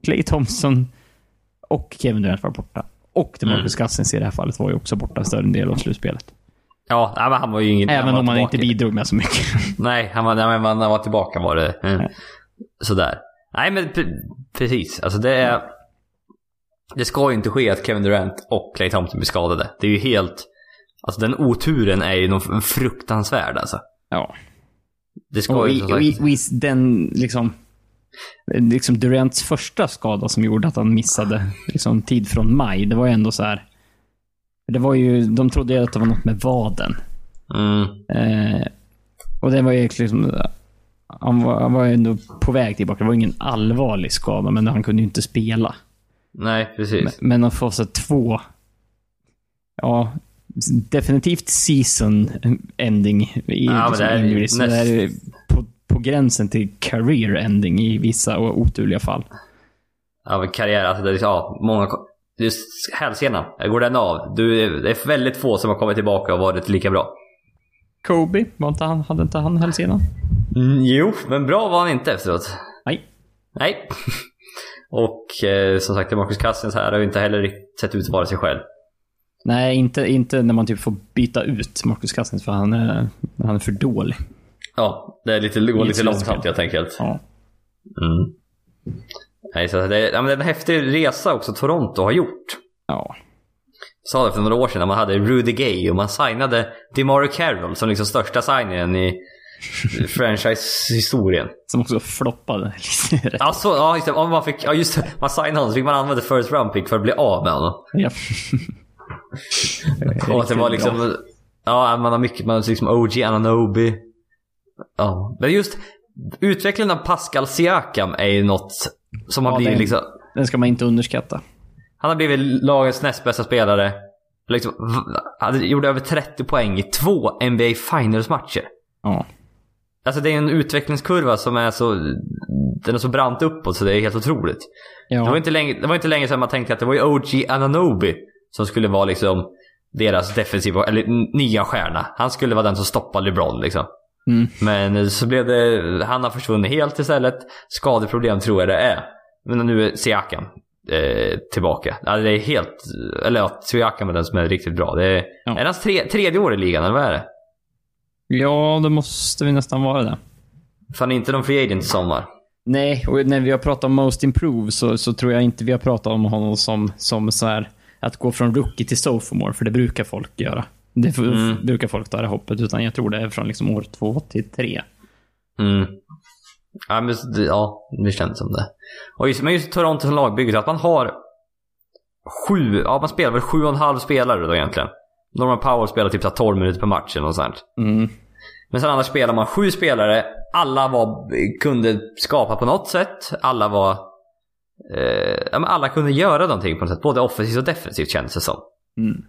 Clay Thompson och Kevin Durant var borta. Och DeMarcus Cousins i det här fallet var ju också borta större del av slutspelet. ja nej, men han var ju ingen... Även var om han inte bidrog med så mycket. *laughs* Nej, han var, nej, han var tillbaka var det mm, Nej. sådär. Nej men pre- precis, alltså det är... Det ska ju inte ske att Kevin Durant och Clay Thompson blir skadade. Det är ju helt... Alltså den oturen är ju fruktansvärd alltså. Ja. Det ska Och ju som i, sagt... i den, liksom, liksom Durants första skada som gjorde att han missade liksom, tid från maj, det var ju ändå så här. Det var ju, de trodde ju att det var något med vaden. Mm, Eh, och det var ju liksom, han var, han var ju ändå på väg tillbaka. Det var ingen allvarlig skada, men han kunde ju inte spela. nej, precis. Men, men att få så två, ja, definitivt season ending i Ja, men liksom det är injuries. näst- Det är på, på gränsen till career ending i vissa oturliga fall. Ja, men karriär, alltså det är ja, många... Just hälsenan, går den av? Du, det är väldigt få som har kommit tillbaka och varit lika bra. Kobe, var inte han, hade inte han hälsenan? Mm, jo, men bra var han inte efteråt. Nej. Nej. *laughs* Och eh, som sagt, Marcus Cousins här har ju inte heller riktigt sett ut att vara sig själv. Nej, inte, inte när man typ får byta ut Marcus Cousins för han är, han är för dålig. Ja, det är lite, går lite långsamt helt enkelt. Ja. Mm. Nej, så det, ja, men det är en häftig resa också Toronto har gjort. Ja. Jag sa det för några år sedan när man hade Rudy Gay och man signade DeMario Carroll som liksom största signingen i, *laughs* franchise-historien. Som också floppade. *laughs* Rätt. Alltså, ja, just det. Man, fick, ja, just det. Man signade honom så fick man använda first round pick för att bli av med honom. Ja. *laughs* Och att det var liksom... Ja, man har mycket. Man har liksom OG Ananobi. Ja. Men just utvecklingen av Pascal Siakam är ju något som har Ja, blivit det- liksom... Den ska man inte underskatta. Han har blivit lagets näst bästa spelare. Liksom, han gjorde över 30 poäng i två NBA Finals-matcher. Ja. Alltså det är en utvecklingskurva som är så... Den är så brant uppåt så det är helt otroligt. Det, var Ja. inte länge, det var inte länge sedan man tänkte att det var ju OG Ananobi som skulle vara liksom deras defensiva, eller nya stjärna. Han skulle vara den som stoppar LeBron liksom. Mm. Men så blev det, han har försvunnit helt istället. Skadeproblem tror jag det är. Men nu är Siakam eh, tillbaka. Ja, det är helt, eller ja, Siakam är den som är riktigt bra. Det är, Ja. är hans tre, tredje år i ligan eller vad är det? ja, det måste vi nästan vara det. Fan inte någon free agent i sommar. Nej, och när vi har pratat om Most Improve så, så tror jag inte vi har pratat om honom som, som så här, att gå från rookie till sophomore, för det brukar folk göra. Det Mm. brukar folk ta det hoppet, utan jag tror det är från liksom år två till tre. Mm. Ja, men, ja, det känns som det. Och just, men just Toronto som lagbygget, att man har sju, ja man spelar väl sju och en halv spelare då egentligen. Norman Powell spelar typ så här 12 minuter per match eller något sånt. Mm. Men sen annars spelar man sju spelare, alla var, kunde skapa på något sätt. Alla var... Eh, alla kunde göra någonting på något sätt, både offensivt och defensivt kändes det som. Mm.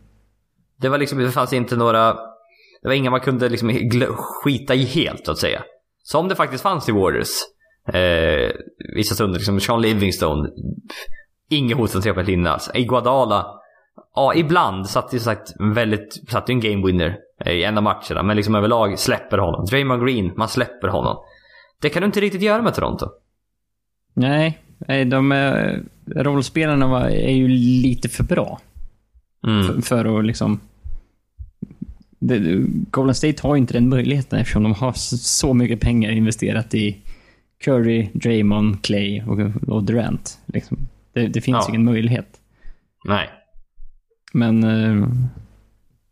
Det var liksom, det fanns inte några... Det var inga man kunde liksom *laughs* skita i helt, så att säga. Som det faktiskt fanns i Warriors. Eh, vissa stunder, liksom Sean Livingstone. Inget hot från trepoängslinjen alls. Iguodala. Ja, ibland satt ju sagt väldigt, satt ju en game winner eh, i en av matcherna. Men liksom överlag släpper honom. Draymond Green, man släpper honom. Det kan du inte riktigt göra med Toronto. Nej, nej, de är, rollspelarna var, är ju lite för bra Mm. för, för att liksom... Det, Golden State har ju inte den möjligheten eftersom de har så, mycket pengar investerat i Curry, Draymond, Clay och, och Durant. Liksom. Det, det finns Ja. ingen möjlighet. Nej. Men... eh,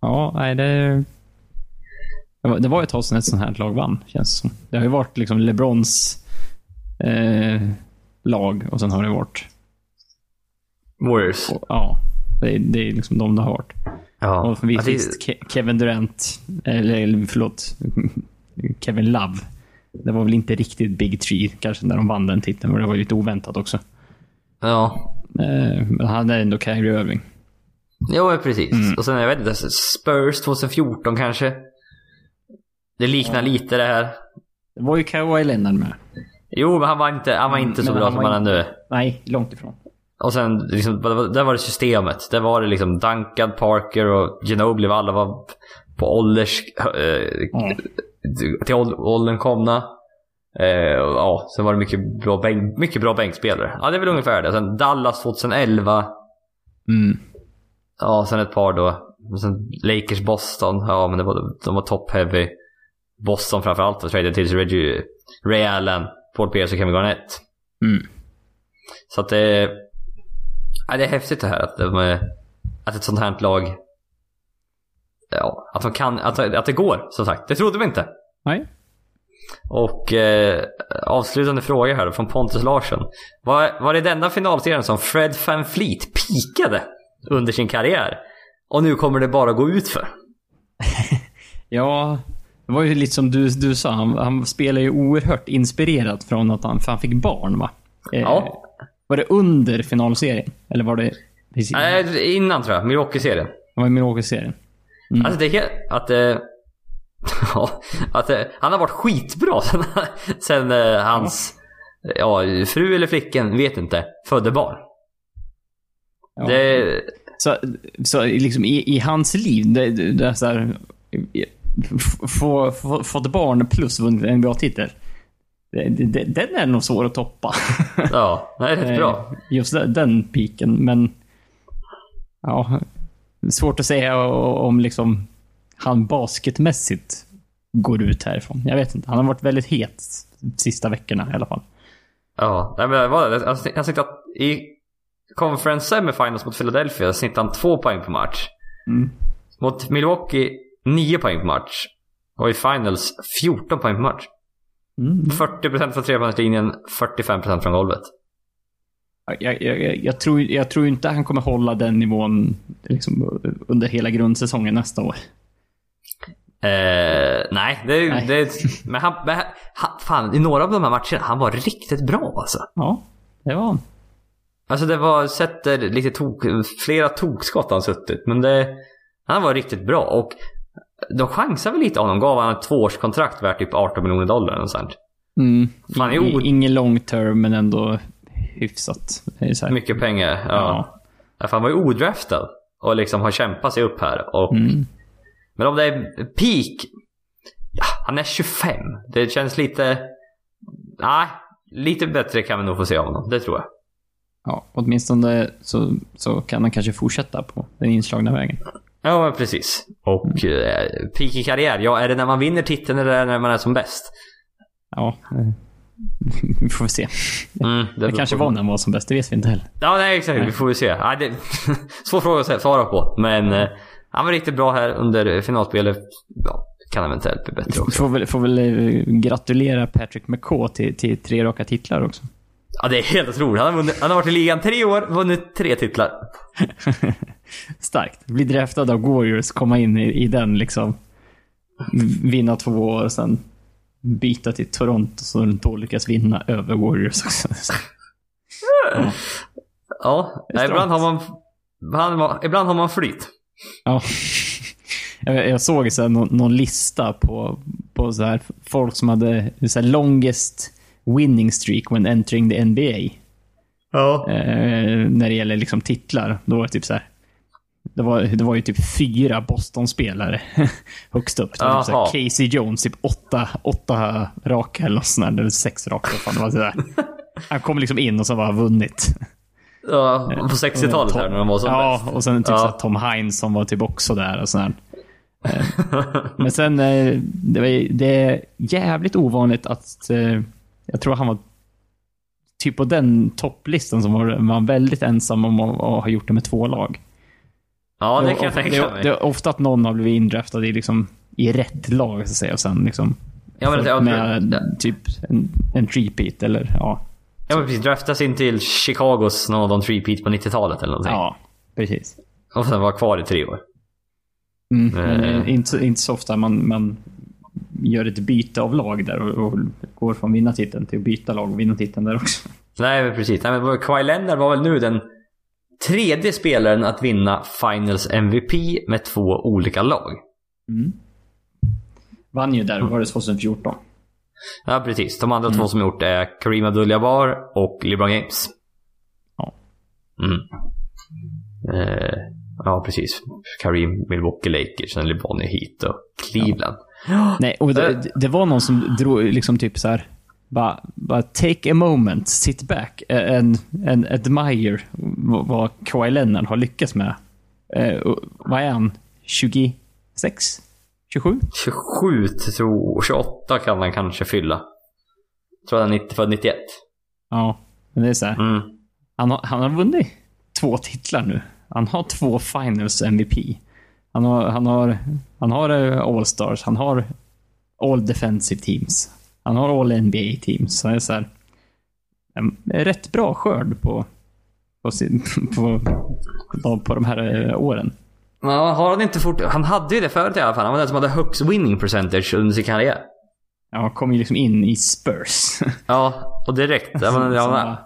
ja, nej det... Det var, ett tag sedan ett sånt här lag vann, känns som. Det har ju varit liksom LeBrons eh, lag och sen har det varit... Warriors. Och, ja, det, är- det är liksom de det har varit. Ja. Och visst, Ja, det- visst, Ke- Kevin Durant, eller, förlåt, *laughs* Kevin Love. Det var väl inte riktigt Big Tree kanske när de vann den titeln, men det var ju lite oväntat också. ja. Eh, Men han är ändå Kyrie Irving. Jo, precis. Mm. Och sen, jag vet inte, Spurs 2014 kanske. Det liknar lite det här. Det var ju Kawhi Leonard med. Jo, men han var inte, han var inte så Mm, Men bra han som han är nu. Nej, långt ifrån. Och sen, liksom, där var det systemet. Där var det liksom Duncan, Parker och Ginobili. Alla var på ålders... Eh, Ja. till åld- åldern komna. Eh, ja, sen var det mycket bra, bänk, mycket bra bänkspelare. Ja, det är väl ungefär det. Sen Dallas 2011. Mm. Ja, sen ett par då. Sen Lakers Boston. Ja, men det var, de var top heavy. Boston framförallt var traded till Reggie, Ray Allen, Paul Pierce och Kevin Garnett. Mm. Så att det... Ja, det är häftigt det här att, de, att ett sånt här lag... Ja, att de kan... Att, att det går, som sagt. Det trodde vi inte. Nej. Och eh, avslutande fråga här från Pontus Larsson. Var, var det denna finalserien som Fred Van Fleet pikade under sin karriär? Och nu kommer det bara gå ut för. *laughs* Ja, det var ju lite som du, du sa. Han, han spelar ju oerhört inspirerat från att han, han fick barn, va? Eh, Ja. Var det under finalserien? Eller var det precis? Nej, innan tror jag. Milwaukee-serien. Det var Milwaukee-serien. Mm. Alltså det är. Att... Eh, *laughs* ja, att eh, han har varit skitbra *laughs* sen, sen eh, hans... Ja, fru eller flicken, vet inte, födde barn. Ja. Det... Så, så liksom i, i hans liv, det, det det är så här, få, få, fått barn plus vunnit en bra titel. Det, det, den är nog svår att toppa. *laughs* Ja, det är rätt bra. Eh, Just den, piken, men... Ja, svårt att säga om liksom han basketmässigt går ut härifrån. Jag vet inte. Han har varit väldigt het sista veckorna i alla fall. Ja, nej, men det var det. Alltså, Jag tyckte att i Conference Semifinals mot Philadelphia snittade han två poäng per match. Mm. Mot Milwaukee, nio poäng per match. Och i finals 14 poäng per match. Mm. 40% från trepoängslinjen, 45% från golvet. Jag, jag, jag, jag, tror, jag tror inte han kommer hålla den nivån liksom, under hela grundsäsongen nästa år. Eh, nej, det, Nej. det men, han, men han, fan, i några av de här matcherna, han var riktigt bra alltså. Ja, det var han. Alltså det var, sätter lite tok, flera tokskott han suttit, men det, han var riktigt bra och de chansade väl lite honom, gav han ett tvåårskontrakt värt typ 18 miljoner dollar och sånt. Mm. Fan, o- Ingen long term, men ändå hyfsat. Mycket pengar, ja. ja. För han var ju odraftad och liksom har kämpat sig upp här. Och, Mm. Men om det är peak, ja, han är 25. Det känns lite, nej, lite bättre kan vi nog få se av honom, det tror jag. Ja, åtminstone så, så kan han kanske fortsätta på den inslagna vägen. Ja, men precis. Och eh, peak i karriär, ja är det när man vinner titeln eller är det när man är som bäst? Ja, eh, *laughs* vi får väl se. Mm, Det beror kanske var när han var som bäst, det vet vi inte heller. Ja, nej exakt. Vi får väl se. Ja, det... *laughs* Svår fråga att svara på. Men eh, han var riktigt bra här under finalspelet. Ja, kan eventuellt bli bättre också. Får väl, får väl eh, gratulera Patrick McCaw till, till tre raka titlar också. Ja, det är helt otroligt. Han har, vunnit, han har varit i ligan tre år, vunnit tre titlar. *laughs* Starkt. Bli draftad av Warriors, komma in i, i den liksom. Vinna två år och sen byta till Toronto så då lyckas vinna över Warriors också. Ja, Det är ibland har man... Han, ibland har man flyt. Ja. Jag, jag såg så här, någon, någon lista på, på så här, folk som hade så här, longest winning streak when entering the NBA. Ja. Eh, när det gäller liksom titlar. Då var det typ så här. Det var, det var ju typ fyra Boston-spelare *laughs* högst upp. Det var typ här, Casey Jones, typ åtta, åtta raka eller något sånt där, eller sex raka. Fan, det var så där. Han kom liksom in och så var vunnit. ja på 60-talet här när de var som Ja, bäst. och sen typ Ja. så Tom Hines som var typ också där och sådär. *laughs* Men sen, eh, det, var, det är jävligt ovanligt att, eh, jag tror han var typ på den topplistan som var, han väldigt ensam om att ha gjort det med två lag. Ja, det kan jag det, tänka det, mig. det är ofta att någon har blivit indraftad i, liksom, i rätt lag, så att säga, och sen liksom Ja, men, ja, med ja, typ en, en repeat eller ja. ja, men precis. Draftas in till Chicagos någon three-peat på 90-talet eller någonting. Ja, precis. Och sen var kvar i tre år. Mm, eh, inte, inte så ofta man, man gör ett byte av lag där och, och går från vinna titeln till att byta lag och vinna titeln där också. Nej, men precis. Nej, men Kawhi Leonard var väl nu den tredje spelaren att vinna Finals MVP med två olika lag. Mm. Vann ju där, var det 2014? Ja, precis. De andra två som gjort är Kareem Abdul-Jabbar och LeBron James. Ja. Mm. Eh, ja, precis. Kareem, Milwaukee Lakers, sen LeBron i Heat och Cleveland. Nej, och det, det var någon som drog liksom typ så här. Bara, bara take a moment, sit back and, and admire vad- Kawhi Leonard har lyckats med. Eh, vad är han? 26? 27? 27, tror 28 kan han kanske fylla. Tror han är 90, född 91. Ja, men det är så här. Mm. Han har, han har vunnit två titlar nu. Han har två finals MVP. Han har, han har, han har All-Stars, han har All Defensive Teams. Han har All NBA Teams. Så det är så här, en rätt bra skörd på, på, sin, *laughs* på, på, på de här eh, åren. Ja, har han inte fort... Han hade ju det förut i alla fall. Han var den som hade högst winning percentage under sin karriär. Ja, kom ju liksom in i Spurs. *laughs* Ja, och direkt. Som han, var-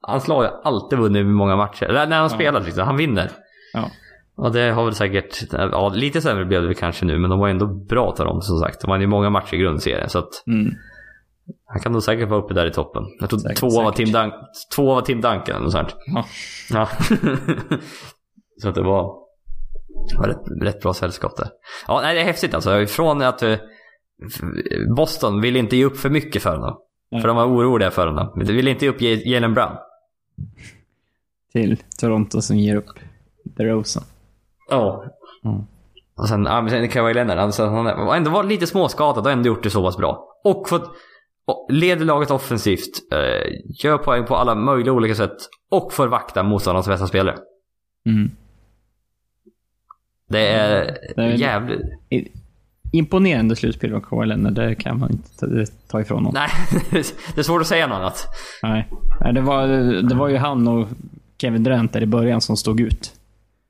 han slår ju alltid vunnit många matcher. Eller när han spelar liksom. Han vinner. ja. Och det har väl säkert... Ja, lite sämre blev det kanske nu, men de var ändå bra tar de som sagt. De hade ju många matcher i grundserien, så att Mm. han kan nog säkert vara uppe där i toppen. Jag tror Säkert, två var säkert. Tim, Dun två var Tim Duncan eller sånt. Ja. Ja. *laughs* så att det var, var rätt, rätt bra sällskap där. Ja, nej, det är häftigt alltså. Från att eh, Boston ville inte ge upp för mycket för honom. Nej. För de var oroliga för honom. De ville inte ge upp Jalen Brown. Till Toronto som ger upp DeRozan. Ja. Mm. Och sen, ja, men sen Kawhi Leonard, alltså, han har ändå varit lite småskadad och ändå gjort det så pass bra. Och fått, och leder laget offensivt, eh, gör poäng på alla möjliga olika sätt och får vakta motståndarnas bästa spelare. Mm. Det är Det är- jävligt... Imponerande slutspel av Kawhi Leonard. Det kan man inte ta, ifrån honom. Nej, *laughs* det är svårt att säga något annat. Nej, det, var, det var ju han och Kevin Durant där i början som stod ut.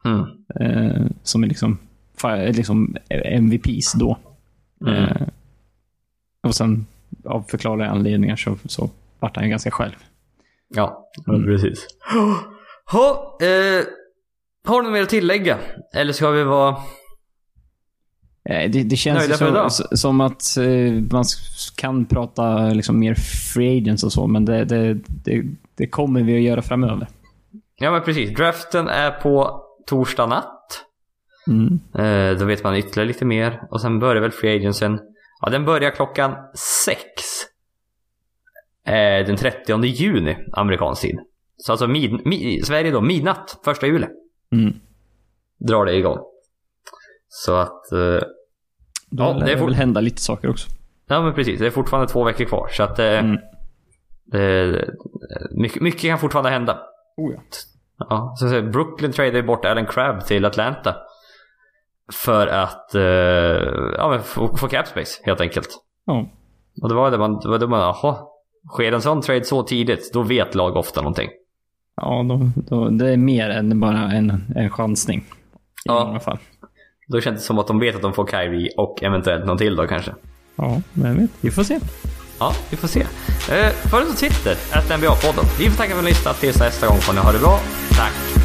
Mm. Eh, som är liksom, fa- liksom MVPs då. Mm. Eh, och sen av förklarliga anledningar så, så vart han ju ganska själv. Ja, precis. *gasps* Ha, eh, har du något mer att tillägga? Eller ska vi vara... Eh, Det, det känns ju Nöjda för som, som att eh, man kan prata liksom mer free agents och så, men det, det, det, det kommer vi att göra framöver. Ja men precis, draften är på torsdag natt. Mm. Eh, då vet man ytterligare lite mer. Och sen börjar väl Free Agentsen. Ja, den börjar klockan sex. Eh, den 30 juni, amerikansk tid. Så alltså mid, mi, Sverige då, midnatt, första juli. Mm. Drar det igång. Så att... Eh, Då Ja, det väl hända lite saker också. ja men precis, det är fortfarande två veckor kvar. Så att... Eh, Mm. det, mycket, mycket kan fortfarande hända. Oh, ja. Ja, så, så Brooklyn tradade bort Alan Crabb till Atlanta. För att eh, ja, få, få cap space helt enkelt. Ja. Och det var det man, det var det man, jaha. Sker en sån trade så tidigt, då vet lag ofta någonting. Ja, då, då, det är mer än bara en, en chansning. I Ja. många fall. Då känns det som att de vet att de får Kyrie och eventuellt någon till då kanske. Ja, men jag vet. Vi får se. Ja, vi får se. Eh, Följ oss på Twitter, att NBA-podden. Vi får tacka för att ni har lyssnat. Tills nästa gång får ni ha det bra. Tack